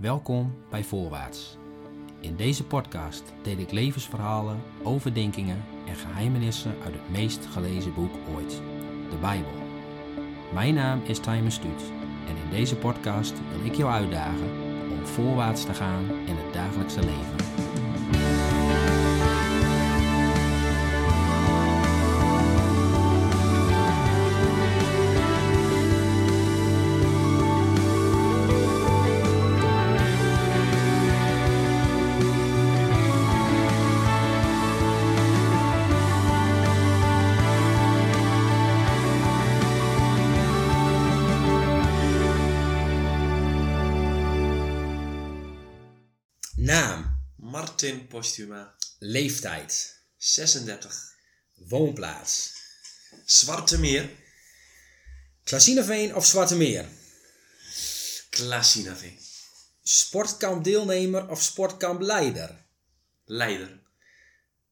Welkom bij Voorwaarts. In deze podcast deel ik levensverhalen, overdenkingen en geheimenissen uit het meest gelezen boek ooit, de Bijbel. Mijn naam is Timer Stuut en in deze podcast wil ik jou uitdagen om voorwaarts te gaan in het dagelijkse leven. Martin Postuma, leeftijd, 36. woonplaats, Zwarte Meer, Klasineveen of Zwarte Meer, Klassinavee, sportkampdeelnemer of sportkampleider, Leider,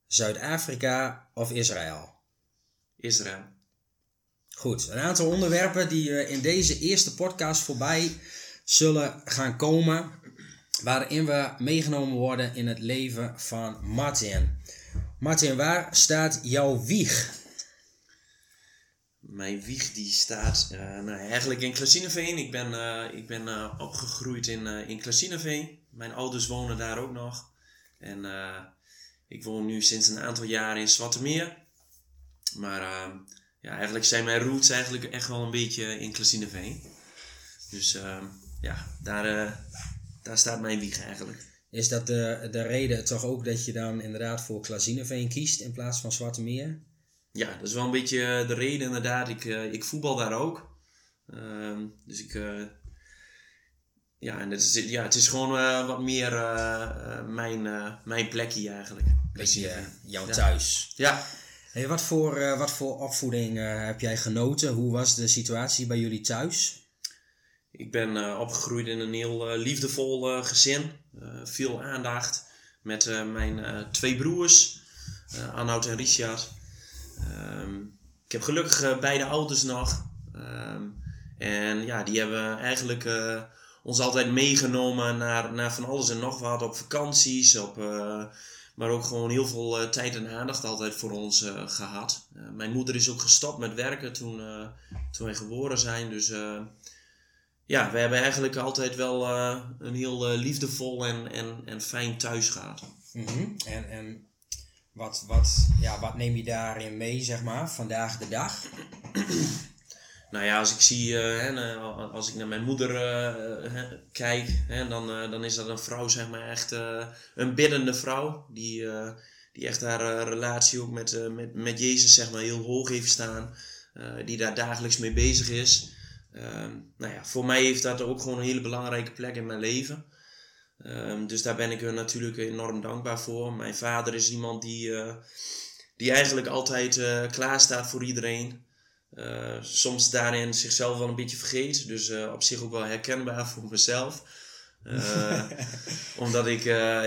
Zuid-Afrika of Israël. Israël. Goed, een aantal onderwerpen die eh, in deze eerste podcast voorbij zullen gaan komen, waarin we meegenomen worden in het leven van Martin. Martin, waar staat jouw wieg? Mijn wieg die staat eh, nou, eigenlijk in Klassinaveen. Ik ben, eh, ik ben eh, opgegroeid in, in Klassinaveen. Mijn ouders wonen daar ook nog. En ik woon nu sinds een aantal jaren in Zwarte Meer. Maar ja, eigenlijk zijn mijn roots eigenlijk echt wel een beetje in Klassinaveen. Dus ja, daar, daar staat mijn wieg eigenlijk. Is dat de, de reden toch ook dat je dan inderdaad voor Klazineveen kiest in plaats van Zwarte Meer? Ja, dat is wel een beetje de reden inderdaad. Ik, eh, ik voetbal daar ook. Ehm, dus ik... eh, ja, en het is, ja, het is gewoon eh, wat meer mijn, mijn plekje eigenlijk. Beetje jouw Ja. thuis. Ja, Hey, wat, voor, wat voor opvoeding heb jij genoten? Hoe was de situatie bij jullie thuis? Ik ben eh, opgegroeid in een heel eh, liefdevol eh, gezin. Veel aandacht met mijn twee broers, Arnoud en Richard. Ehm, ik heb gelukkig beide ouders nog. Ehm, en ja, die hebben eigenlijk ons altijd meegenomen naar, naar van alles en nog wat. Op vakanties, op, maar ook gewoon heel veel tijd en aandacht altijd voor ons eh, gehad. Eh, mijn moeder is ook gestopt met werken toen, toen wij geboren zijn. Dus ja, we hebben eigenlijk altijd wel eh, een heel eh, liefdevol en, en, en fijn thuis gehad. Mhm. En, en wat, wat, ja, wat neem je daarin mee, zeg maar, vandaag de dag? Nou ja, als ik zie, eh, hè, eh, als ik naar mijn moeder hè, kijk, hè, dan, dan is dat een vrouw, zeg maar, echt een biddende vrouw. Die, die echt haar relatie ook met, met, met Jezus, zeg maar, heel hoog heeft staan. die daar dagelijks mee bezig is. Ehm, nou ja, voor mij heeft dat ook gewoon een hele belangrijke plek in mijn leven. Ehm, dus daar ben ik er natuurlijk enorm dankbaar voor. Mijn vader is iemand die, eh, die eigenlijk altijd eh klaar staat voor iedereen. Eh, soms daarin zichzelf wel een beetje vergeet. Dus op zich ook wel herkenbaar voor mezelf. Omdat ik,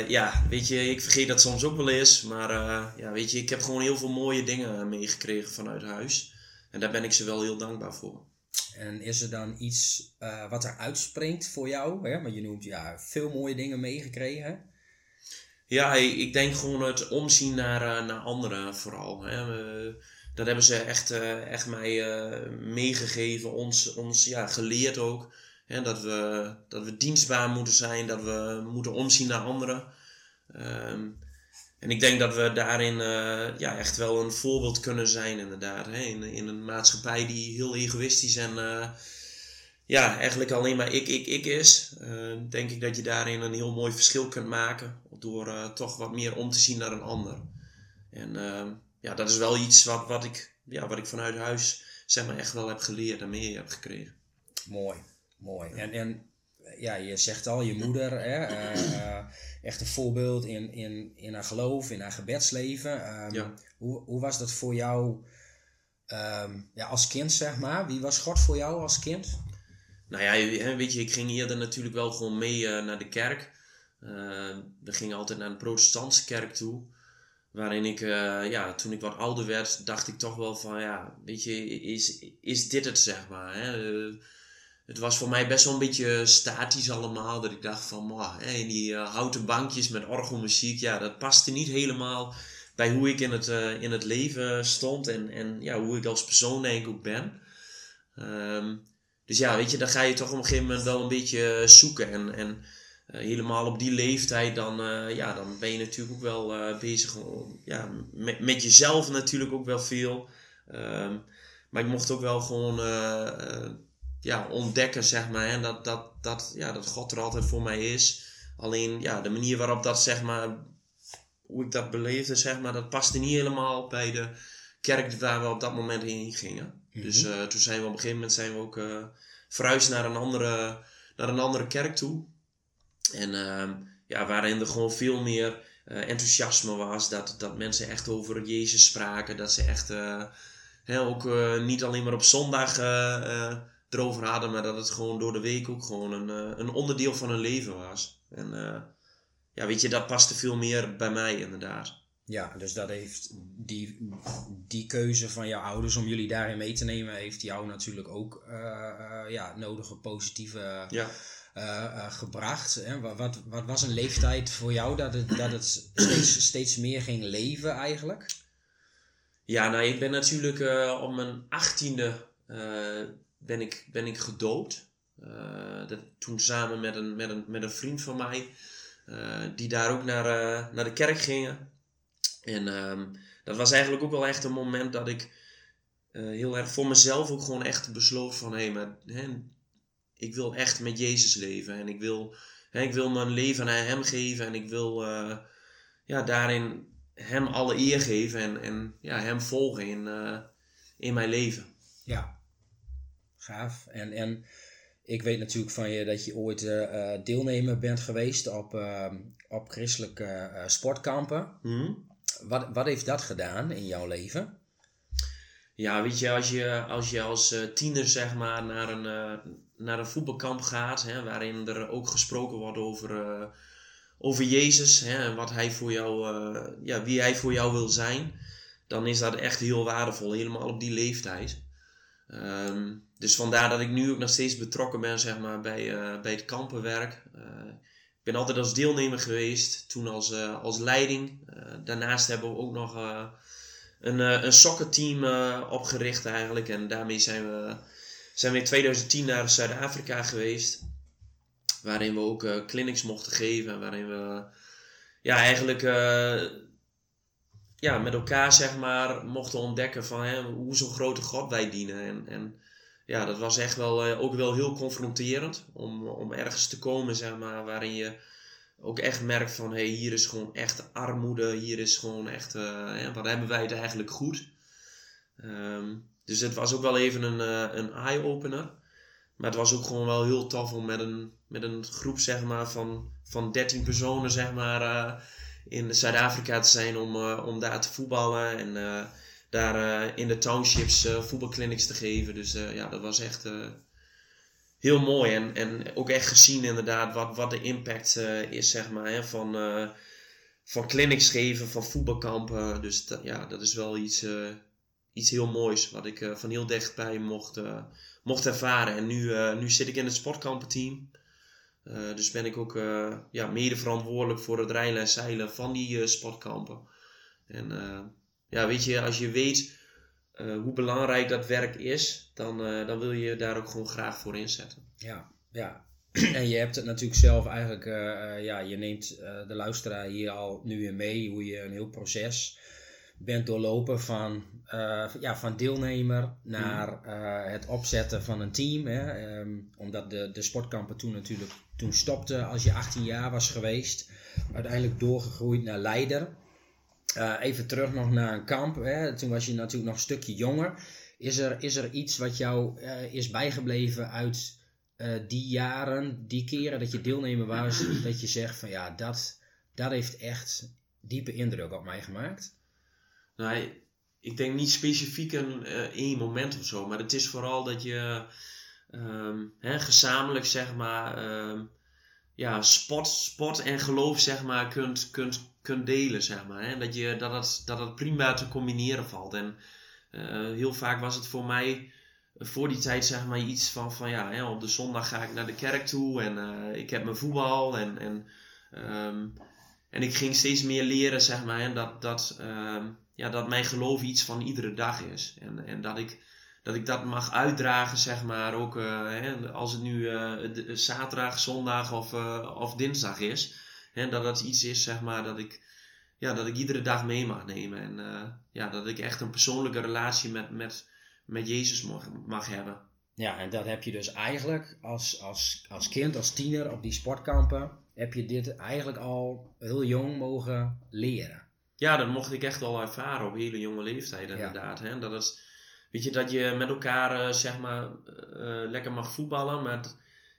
ja, weet je, ik vergeet dat soms ook wel eens. Maar ja, weet je, ik heb gewoon heel veel mooie dingen meegekregen vanuit huis. En daar ben ik ze wel heel dankbaar voor. En is er dan iets eh, wat er uitspringt voor jou? Hè? Want je noemt ja, veel mooie dingen meegekregen. Ja, ik denk gewoon het omzien naar, eh, naar anderen vooral. Hè. We- dat hebben ze echt, eh, echt mij eh, meegegeven, ons, ons ja, geleerd ook. Hè, dat, we, dat we dienstbaar moeten zijn, dat we moeten omzien naar anderen. Ehm, en ik denk dat we daarin eh, ja, echt wel een voorbeeld kunnen zijn, inderdaad. Hè? In, in een maatschappij die heel egoïstisch en eh, ja, eigenlijk alleen maar ik, ik, ik is. eh, denk ik dat je daarin een heel mooi verschil kunt maken. Door toch wat meer om te zien naar een ander. En ja, dat is wel iets wat, wat, ik, ja, wat ik vanuit huis zeg maar, echt wel heb geleerd en mee heb gekregen. Mooi, mooi. En, en ja, je zegt al, je moeder, hè, echt een voorbeeld in, in, in haar geloof, in haar gebedsleven. Ehm, Ja. hoe, hoe was dat voor jou ehm, ja, als kind, zeg maar? Wie was God voor jou als kind? Nou ja, weet je, ik ging eerder natuurlijk wel gewoon mee eh, naar de kerk. Eh, we gingen altijd naar een protestantse kerk toe. Waarin ik, eh, ja, toen ik wat ouder werd, dacht ik toch wel van, ja, weet je, is, is dit het, zeg maar. Hè? Eh, het was voor mij best wel een beetje statisch allemaal. Dat ik dacht van, man, in die uh, houten bankjes met orgelmuziek, ja, dat paste niet helemaal bij hoe ik in het, uh, in het leven stond en, en ja, hoe ik als persoon denk ook ben. Um, dus ja, weet je, dan ga je toch op een gegeven moment wel een beetje zoeken. En, en helemaal op die leeftijd, dan, ja, dan ben je natuurlijk ook wel bezig ja, met, jezelf natuurlijk ook wel veel. Um, maar ik mocht ook wel gewoon ja, ontdekken, zeg maar. En dat, dat, dat, ja, dat God er altijd voor mij is. Alleen ja, de manier waarop dat, zeg maar, hoe ik dat beleefde, zeg maar, dat paste niet helemaal bij de kerk waar we op dat moment heen gingen. Mhm. Dus uh, toen zijn we op een gegeven moment zijn we ook uh, verhuisd naar een andere, naar een andere kerk toe. En uh, ja, waarin er gewoon veel meer uh, enthousiasme was. Dat, dat mensen echt over Jezus spraken. Dat ze echt hè, ook niet alleen maar op zondag erover hadden, maar dat het gewoon door de week ook gewoon een, uh, een onderdeel van hun leven was. En uh, ja, weet je, dat paste veel meer bij mij inderdaad. Ja, dus dat heeft die, die keuze van jouw ouders om jullie daarin mee te nemen, heeft jou natuurlijk ook uh, ja, nodige positieve ja. gebracht. Hè? Wat, wat, wat, was een leeftijd voor jou dat het, dat het steeds, steeds meer ging leven eigenlijk? Ja, nou, ik ben natuurlijk op mijn achttiende ben ik, ben ik gedoopt. Uh, dat, toen samen met een, met, een, met een vriend van mij, uh, die daar ook naar, uh, naar de kerk gingen. En um, dat was eigenlijk ook wel echt een moment dat ik heel erg voor mezelf ook gewoon echt besloot van hé, hey, maar hè, ik wil echt met Jezus leven. En ik wil, hè, ik wil mijn leven aan Hem geven en ik wil ja, daarin Hem alle eer geven en, en ja, Hem volgen in, in mijn leven. Ja, gaaf. En, en ik weet natuurlijk van je dat je ooit uh, deelnemer bent geweest op, uh, op christelijke uh, sportkampen. Mm. Wat, wat heeft dat gedaan in jouw leven? Ja, weet je, als je als, je als tiener zeg maar naar een, naar een voetbalkamp gaat, hè, waarin er ook gesproken wordt over, over Jezus hè, en wat hij voor jou, ja, wie hij voor jou wil zijn, dan is dat echt heel waardevol, helemaal op die leeftijd. Um, dus vandaar dat ik nu ook nog steeds betrokken ben zeg maar, bij, uh, bij het kampenwerk. Uh, ik ben altijd als deelnemer geweest, toen als, uh, als leiding. daarnaast hebben we ook nog een, een opgericht eigenlijk. En daarmee zijn we, zijn we in 2010 naar Zuid-Afrika geweest. Waarin we ook clinics mochten geven. Waarin we ja, eigenlijk ja, met elkaar zeg maar, mochten ontdekken van hè, hoe zo'n grote God wij dienen. En, en ja, dat was echt wel, uh, ook wel heel confronterend om, om ergens te komen zeg maar, waarin je ook echt merkt van hey, hier is gewoon echt armoede, hier is gewoon echt, uh, wat hebben wij het eigenlijk goed. Um, dus het was ook wel even een, uh, een eye-opener. Maar het was ook gewoon wel heel tof om met een, met een groep zeg maar, van, van 13 personen zeg maar, in Zuid-Afrika te zijn om, om daar te voetballen en daar uh, in de townships voetbalclinics te geven. Dus ja, dat was echt heel mooi en, en ook echt gezien inderdaad wat, wat de impact is zeg maar hè, van, van clinics geven, van voetbalkampen. Dus ja, dat is wel iets, iets heel moois wat ik van heel dichtbij mocht, mocht ervaren. En nu, nu zit ik in het sportkampenteam. Uh, dus ben ik ook uh, ja, mede verantwoordelijk voor het rijden en zeilen van die sportkampen. En ja, weet je, als je weet hoe belangrijk dat werk is, dan, dan wil je daar ook gewoon graag voor inzetten. Ja, ja. En je hebt het natuurlijk zelf eigenlijk, ja, je neemt de luisteraar hier al nu in mee, hoe je een heel proces bent doorlopen van, ja, van deelnemer naar mm. het opzetten van een team. Hè? Um, omdat de, de sportkampen toen natuurlijk toen stopte als je 18 jaar was geweest. Uiteindelijk doorgegroeid naar leider. Uh, even terug nog naar een kamp. Hè. Toen was je natuurlijk nog een stukje jonger. Is er, is er iets wat jou uh, is bijgebleven uit uh, die jaren, die keren dat je deelnemer was, dat je zegt van ja, dat, dat heeft echt diepe indruk op mij gemaakt? Nou, ik denk niet specifiek een één moment of zo, maar het is vooral dat je um, hè, gezamenlijk zeg maar um, ja, sport, sport en geloof zeg maar kunt, kunt, kunt delen zeg maar. Dat, je, dat, het, dat prima te combineren valt. En uh, heel vaak was het voor mij voor die tijd zeg maar iets van, van ja, hè, op de zondag ga ik naar de kerk toe en eh, ik heb mijn voetbal en, en, ehm, en ik ging steeds meer leren zeg maar dat, dat, ehm, ja, dat mijn geloof iets van iedere dag is en, en dat, ik, dat ik dat mag uitdragen zeg maar ook uh, hè, als het nu zaterdag, zondag of, of dinsdag is hè, dat dat iets is zeg maar dat ik ja, dat ik iedere dag mee mag nemen en ja, dat ik echt een persoonlijke relatie met, met met Jezus mag, mag hebben. Ja, en dat heb je dus eigenlijk als, als, als kind, als tiener op die sportkampen, heb je dit eigenlijk al heel jong mogen leren. Ja, dat mocht ik echt al ervaren op hele jonge leeftijd inderdaad. Hè? Dat is, weet je, dat je met elkaar uh, zeg maar uh, lekker mag voetballen, maar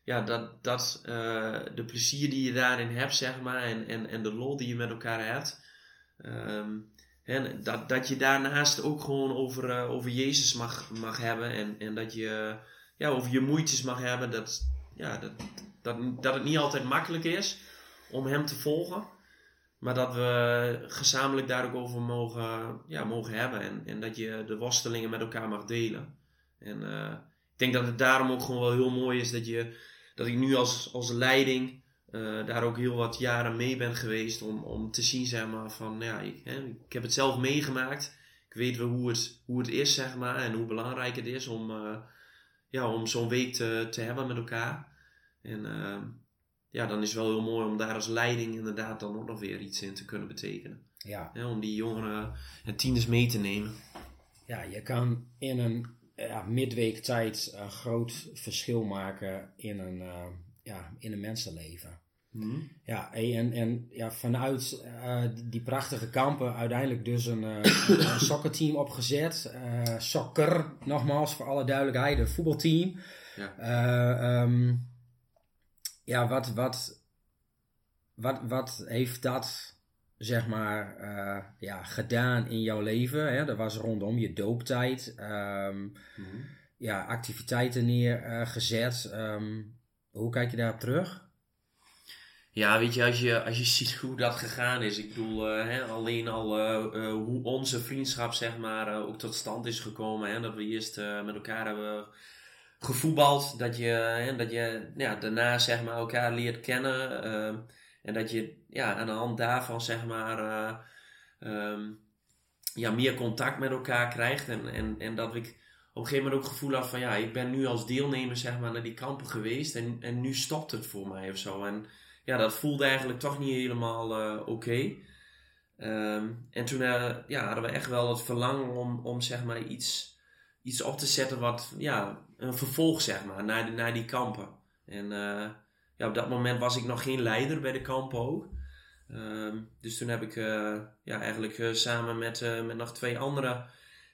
ja, dat, dat uh, de plezier die je daarin hebt, zeg maar, en, en, en de lol die je met elkaar hebt, en dat, dat je daarnaast ook gewoon over, uh, over Jezus mag, mag hebben. En, en dat je ja, over je moeitjes mag hebben. Dat, ja, dat, dat, dat het niet altijd makkelijk is om Hem te volgen. Maar dat we gezamenlijk daar ook over mogen, ja, mogen hebben. En, en dat je de worstelingen met elkaar mag delen. En uh, ik denk dat het daarom ook gewoon wel heel mooi is dat, je, dat ik nu als, als leiding uh, daar ook heel wat jaren mee ben geweest om, om te zien, zeg maar, van ja, ik, hè, ik heb het zelf meegemaakt. Ik weet wel hoe het, hoe het is, zeg maar, en hoe belangrijk het is om, uh, ja, om zo'n week te, te hebben met elkaar. En uh, ja, dan is het wel heel mooi om daar als leiding inderdaad dan ook nog weer iets in te kunnen betekenen. Ja. ja om die jongeren en tieners mee te nemen. Ja, je kan in een ja, midweek tijd een groot verschil maken in een, ja, in een mensenleven. Hmm. Ja, en, en ja, vanuit uh, die prachtige kampen uiteindelijk dus een, uh, een soccerteam opgezet. Uh, soccer, nogmaals voor alle duidelijkheid, een voetbalteam. Ja, um, ja wat, wat, wat, wat heeft dat zeg maar ja, gedaan in jouw leven? Hè? Dat was rondom je dooptijd. Um, hmm. Ja, activiteiten neergezet. Um, hoe kijk je daarop terug? Ja, weet je, als je, als je ziet hoe dat gegaan is. Ik bedoel, uh, hè, alleen al uh, hoe onze vriendschap, zeg maar, ook tot stand is gekomen. Hè, dat we eerst met elkaar hebben gevoetbald. Dat je, hè, dat je ja, daarna, zeg maar, elkaar leert kennen. En dat je ja, aan de hand daarvan, zeg maar, um, ja, meer contact met elkaar krijgt. En, en, en dat ik op een gegeven moment ook het gevoel had van ja, ik ben nu als deelnemer zeg maar naar die kampen geweest en, en nu stopt het voor mij of zo. En ja, dat voelde eigenlijk toch niet helemaal uh, oké. Um, en toen uh, ja, hadden we echt wel het verlangen om, om zeg maar iets, iets op te zetten wat, ja, een vervolg zeg maar, naar, die, naar die kampen. En ja, op dat moment was ik nog geen leider bij de ook. Um, dus toen heb ik ja, eigenlijk samen met, met nog twee andere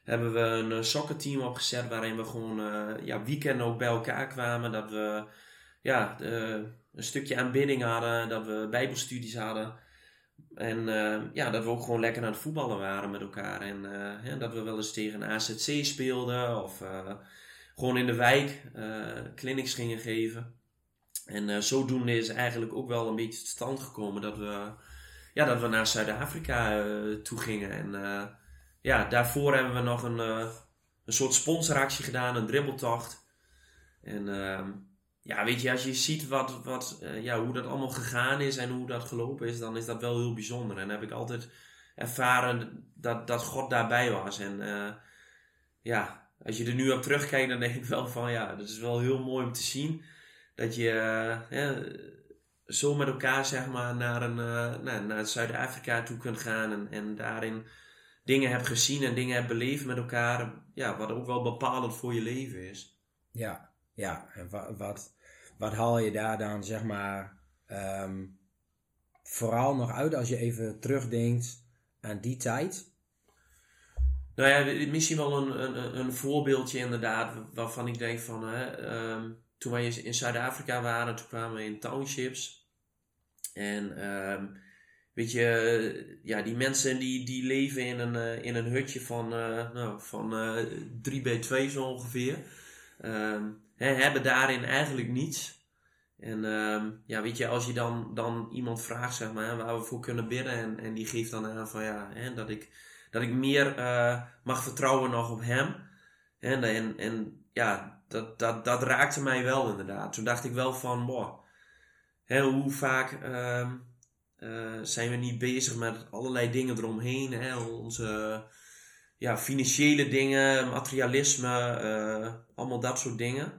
hebben we een eh, soccerteam opgezet waarin we gewoon ja, weekenden ook bij elkaar kwamen. Dat we ja, een stukje aanbidding hadden, dat we bijbelstudies hadden. En ja, dat we ook gewoon lekker aan het voetballen waren met elkaar. En dat we wel eens tegen AZC speelden of gewoon in de wijk clinics gingen geven. En zodoende is eigenlijk ook wel een beetje tot stand gekomen dat we, ja, dat we naar Zuid-Afrika toe gingen. En ja, daarvoor hebben we nog een, uh, een soort sponsoractie gedaan, een dribbeltocht. En uh, ja, weet je, als je ziet wat, wat, uh, ja, hoe dat allemaal gegaan is en hoe dat gelopen is, dan is dat wel heel bijzonder. En heb ik altijd ervaren dat, dat God daarbij was. En uh, ja, als je er nu op terugkijkt, dan denk ik wel van ja, dat is wel heel mooi om te zien. Dat je ja, zo met elkaar zeg maar naar, een, naar, naar Zuid-Afrika toe kunt gaan en, en daarin dingen hebt gezien en dingen hebt beleefd met elkaar. Ja, wat ook wel bepalend voor je leven is. Ja, ja. En wat, wat, wat haal je daar dan, zeg maar, um, vooral nog uit als je even terugdenkt aan die tijd? Nou ja, misschien wel een, een, een voorbeeldje inderdaad, waarvan ik denk van, hè, um, toen wij in Zuid-Afrika waren, toen kwamen we in townships. En um, Weet je, ja, die mensen die, die leven in een, uh, in een hutje van, uh, nou, van uh, 3 bij 2 zo ongeveer. Hè, hebben daarin eigenlijk niets. En um, ja, weet je, als je dan, dan iemand vraagt, zeg maar, waar we voor kunnen bidden. En, en die geeft dan aan van ja, hè, dat, ik, dat ik meer mag vertrouwen nog op hem. En, en ja, dat, dat, dat raakte mij wel inderdaad. Toen dacht ik wel van, boah, hè, hoe vaak ehm, eh, zijn we niet bezig met allerlei dingen eromheen. Hè? Onze ja, financiële dingen, materialisme, uh, allemaal dat soort dingen.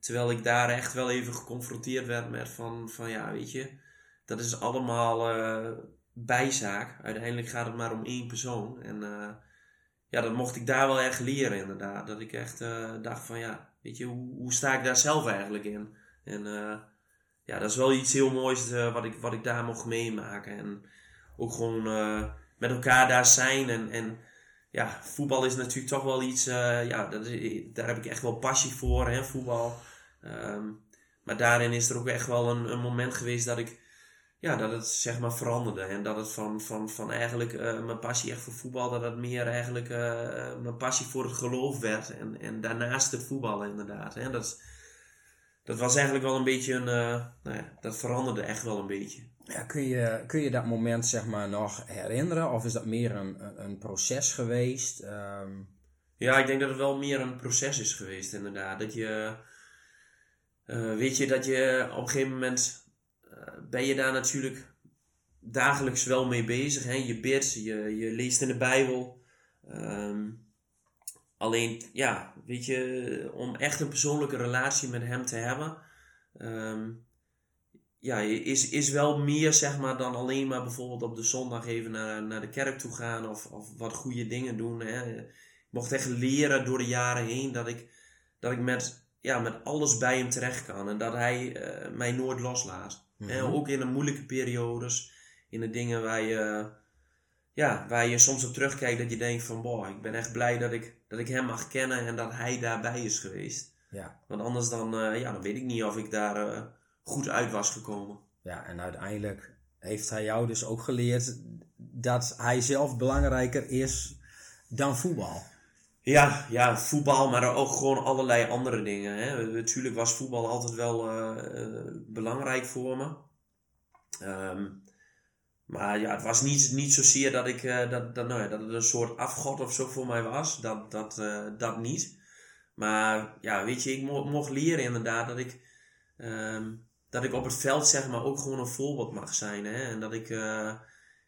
Terwijl ik daar echt wel even geconfronteerd werd met van, van ja, weet je, dat is allemaal uh, bijzaak. Uiteindelijk gaat het maar om één persoon. En ja, dat mocht ik daar wel echt leren inderdaad. Dat ik echt dacht van ja, weet je, hoe, hoe sta ik daar zelf eigenlijk in? En ja, dat is wel iets heel moois wat, ik, wat ik daar mocht meemaken. En ook gewoon met elkaar daar zijn en... en ja, voetbal is natuurlijk toch wel iets, ja, dat is, daar heb ik echt wel passie voor, hè, voetbal. Um, maar daarin is er ook echt wel een moment geweest dat ik, ja, dat het zeg maar veranderde. En dat het van, van, van eigenlijk uh, mijn passie echt voor voetbal, dat het meer eigenlijk uh, mijn passie voor het geloof werd. En, en daarnaast het voetballen inderdaad. Hè. Dat, dat was eigenlijk wel een beetje een, nou ja, dat veranderde echt wel een beetje. Ja, kun, je, kun je dat moment zeg maar nog herinneren? Of is dat meer een, een proces geweest? Ehm, ja, ik denk dat het wel meer een proces is geweest inderdaad. Dat je, uh, weet je, dat je op een gegeven moment uh, ben je daar natuurlijk dagelijks wel mee bezig. Hè? Je bidt, je, je leest in de Bijbel. Um, alleen, ja, weet je, om echt een persoonlijke relatie met hem te hebben... Um, ja, is, is wel meer zeg maar dan alleen maar bijvoorbeeld op de zondag even naar, naar de kerk toe gaan of, of wat goede dingen doen. Hè. Ik mocht echt leren door de jaren heen dat ik, dat ik met, ja, met alles bij hem terecht kan en dat hij uh, mij nooit loslaat. Mm Ook in de moeilijke periodes, in de dingen waar je, ja, waar je soms op terugkijkt dat je denkt van boah, ik ben echt blij dat ik, dat ik hem mag kennen en dat hij daarbij is geweest. Ja. Want anders dan, uh, ja, dan weet ik niet of ik daar... Uh, goed uit was gekomen. Ja, en uiteindelijk heeft hij jou dus ook geleerd dat hij zelf belangrijker is dan voetbal. Ja, ja, voetbal, maar ook gewoon allerlei andere dingen. Hè. Natuurlijk was voetbal altijd wel uh, belangrijk voor me. Um, maar ja, het was niet, niet zozeer dat, ik, uh, dat, dat, nou ja, dat het een soort afgod of zo voor mij was. Dat, dat, uh, dat niet. Maar ja, weet je, ik mo mocht leren inderdaad dat ik... Um, dat ik op het veld zeg maar ook gewoon een voorbeeld mag zijn. Hè? En dat ik,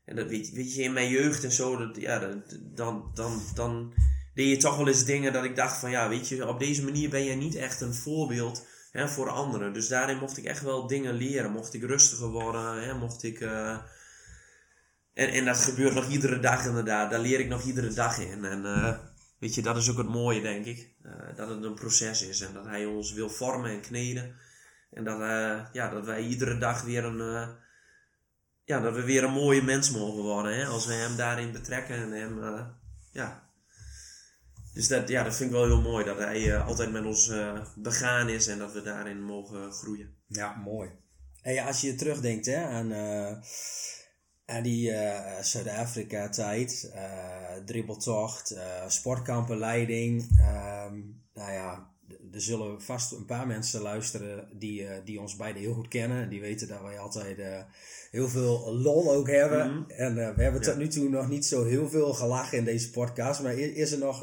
en dat weet, weet je, in mijn jeugd en zo, dat, ja, dan, dan, dan deed je toch wel eens dingen dat ik dacht van, ja, weet je, op deze manier ben je niet echt een voorbeeld hè, voor anderen. Dus daarin mocht ik echt wel dingen leren. Mocht ik rustiger worden, hè, mocht ik... Uh, en, en dat gebeurt nog iedere dag inderdaad. Daar leer ik nog iedere dag in. En uh, weet je, dat is ook het mooie, denk ik. dat het een proces is en dat hij ons wil vormen en kneden. En dat, ja, dat wij iedere dag weer een, ja, dat we weer een mooie mens mogen worden. Hè? Als we hem daarin betrekken en hem, ja. Dus dat, ja, dat vind ik wel heel mooi. Dat hij altijd met ons begaan is en dat we daarin mogen groeien. Ja, mooi. En als je terugdenkt hè, aan, aan die Zuid-Afrika tijd, dribbeltocht, sportkampenleiding. Ehm, nou ja, er zullen vast een paar mensen luisteren die, uh, die ons beiden heel goed kennen. Die weten dat wij altijd uh, heel veel lol ook hebben. Mm -hmm. En uh, we hebben tot nu toe nog niet zo heel veel gelachen in deze podcast. Maar is er nog,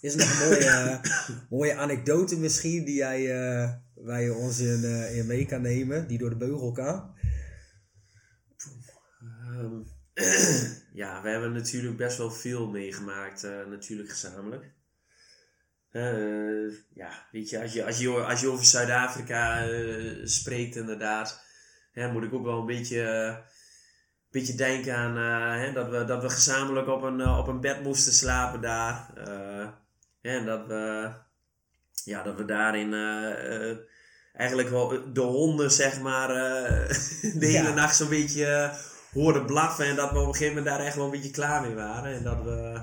is er nog een mooie, mooie anekdote misschien die jij, waar je ons in, in mee kan nemen? Die door de beugel kan? Um, ja, we hebben natuurlijk best wel veel meegemaakt, natuurlijk gezamenlijk. Uh, ja, weet je, als je, als je, als je over Zuid-Afrika uh, spreekt inderdaad, hè, moet ik ook wel een beetje, uh, beetje denken aan hè, dat, we, dat we gezamenlijk op een, op een bed moesten slapen daar. en dat we, ja, dat we daarin eigenlijk wel de honden, zeg maar, de hele ja. nacht zo'n beetje hoorden blaffen. En dat we op een gegeven moment daar echt wel een beetje klaar mee waren. En dat we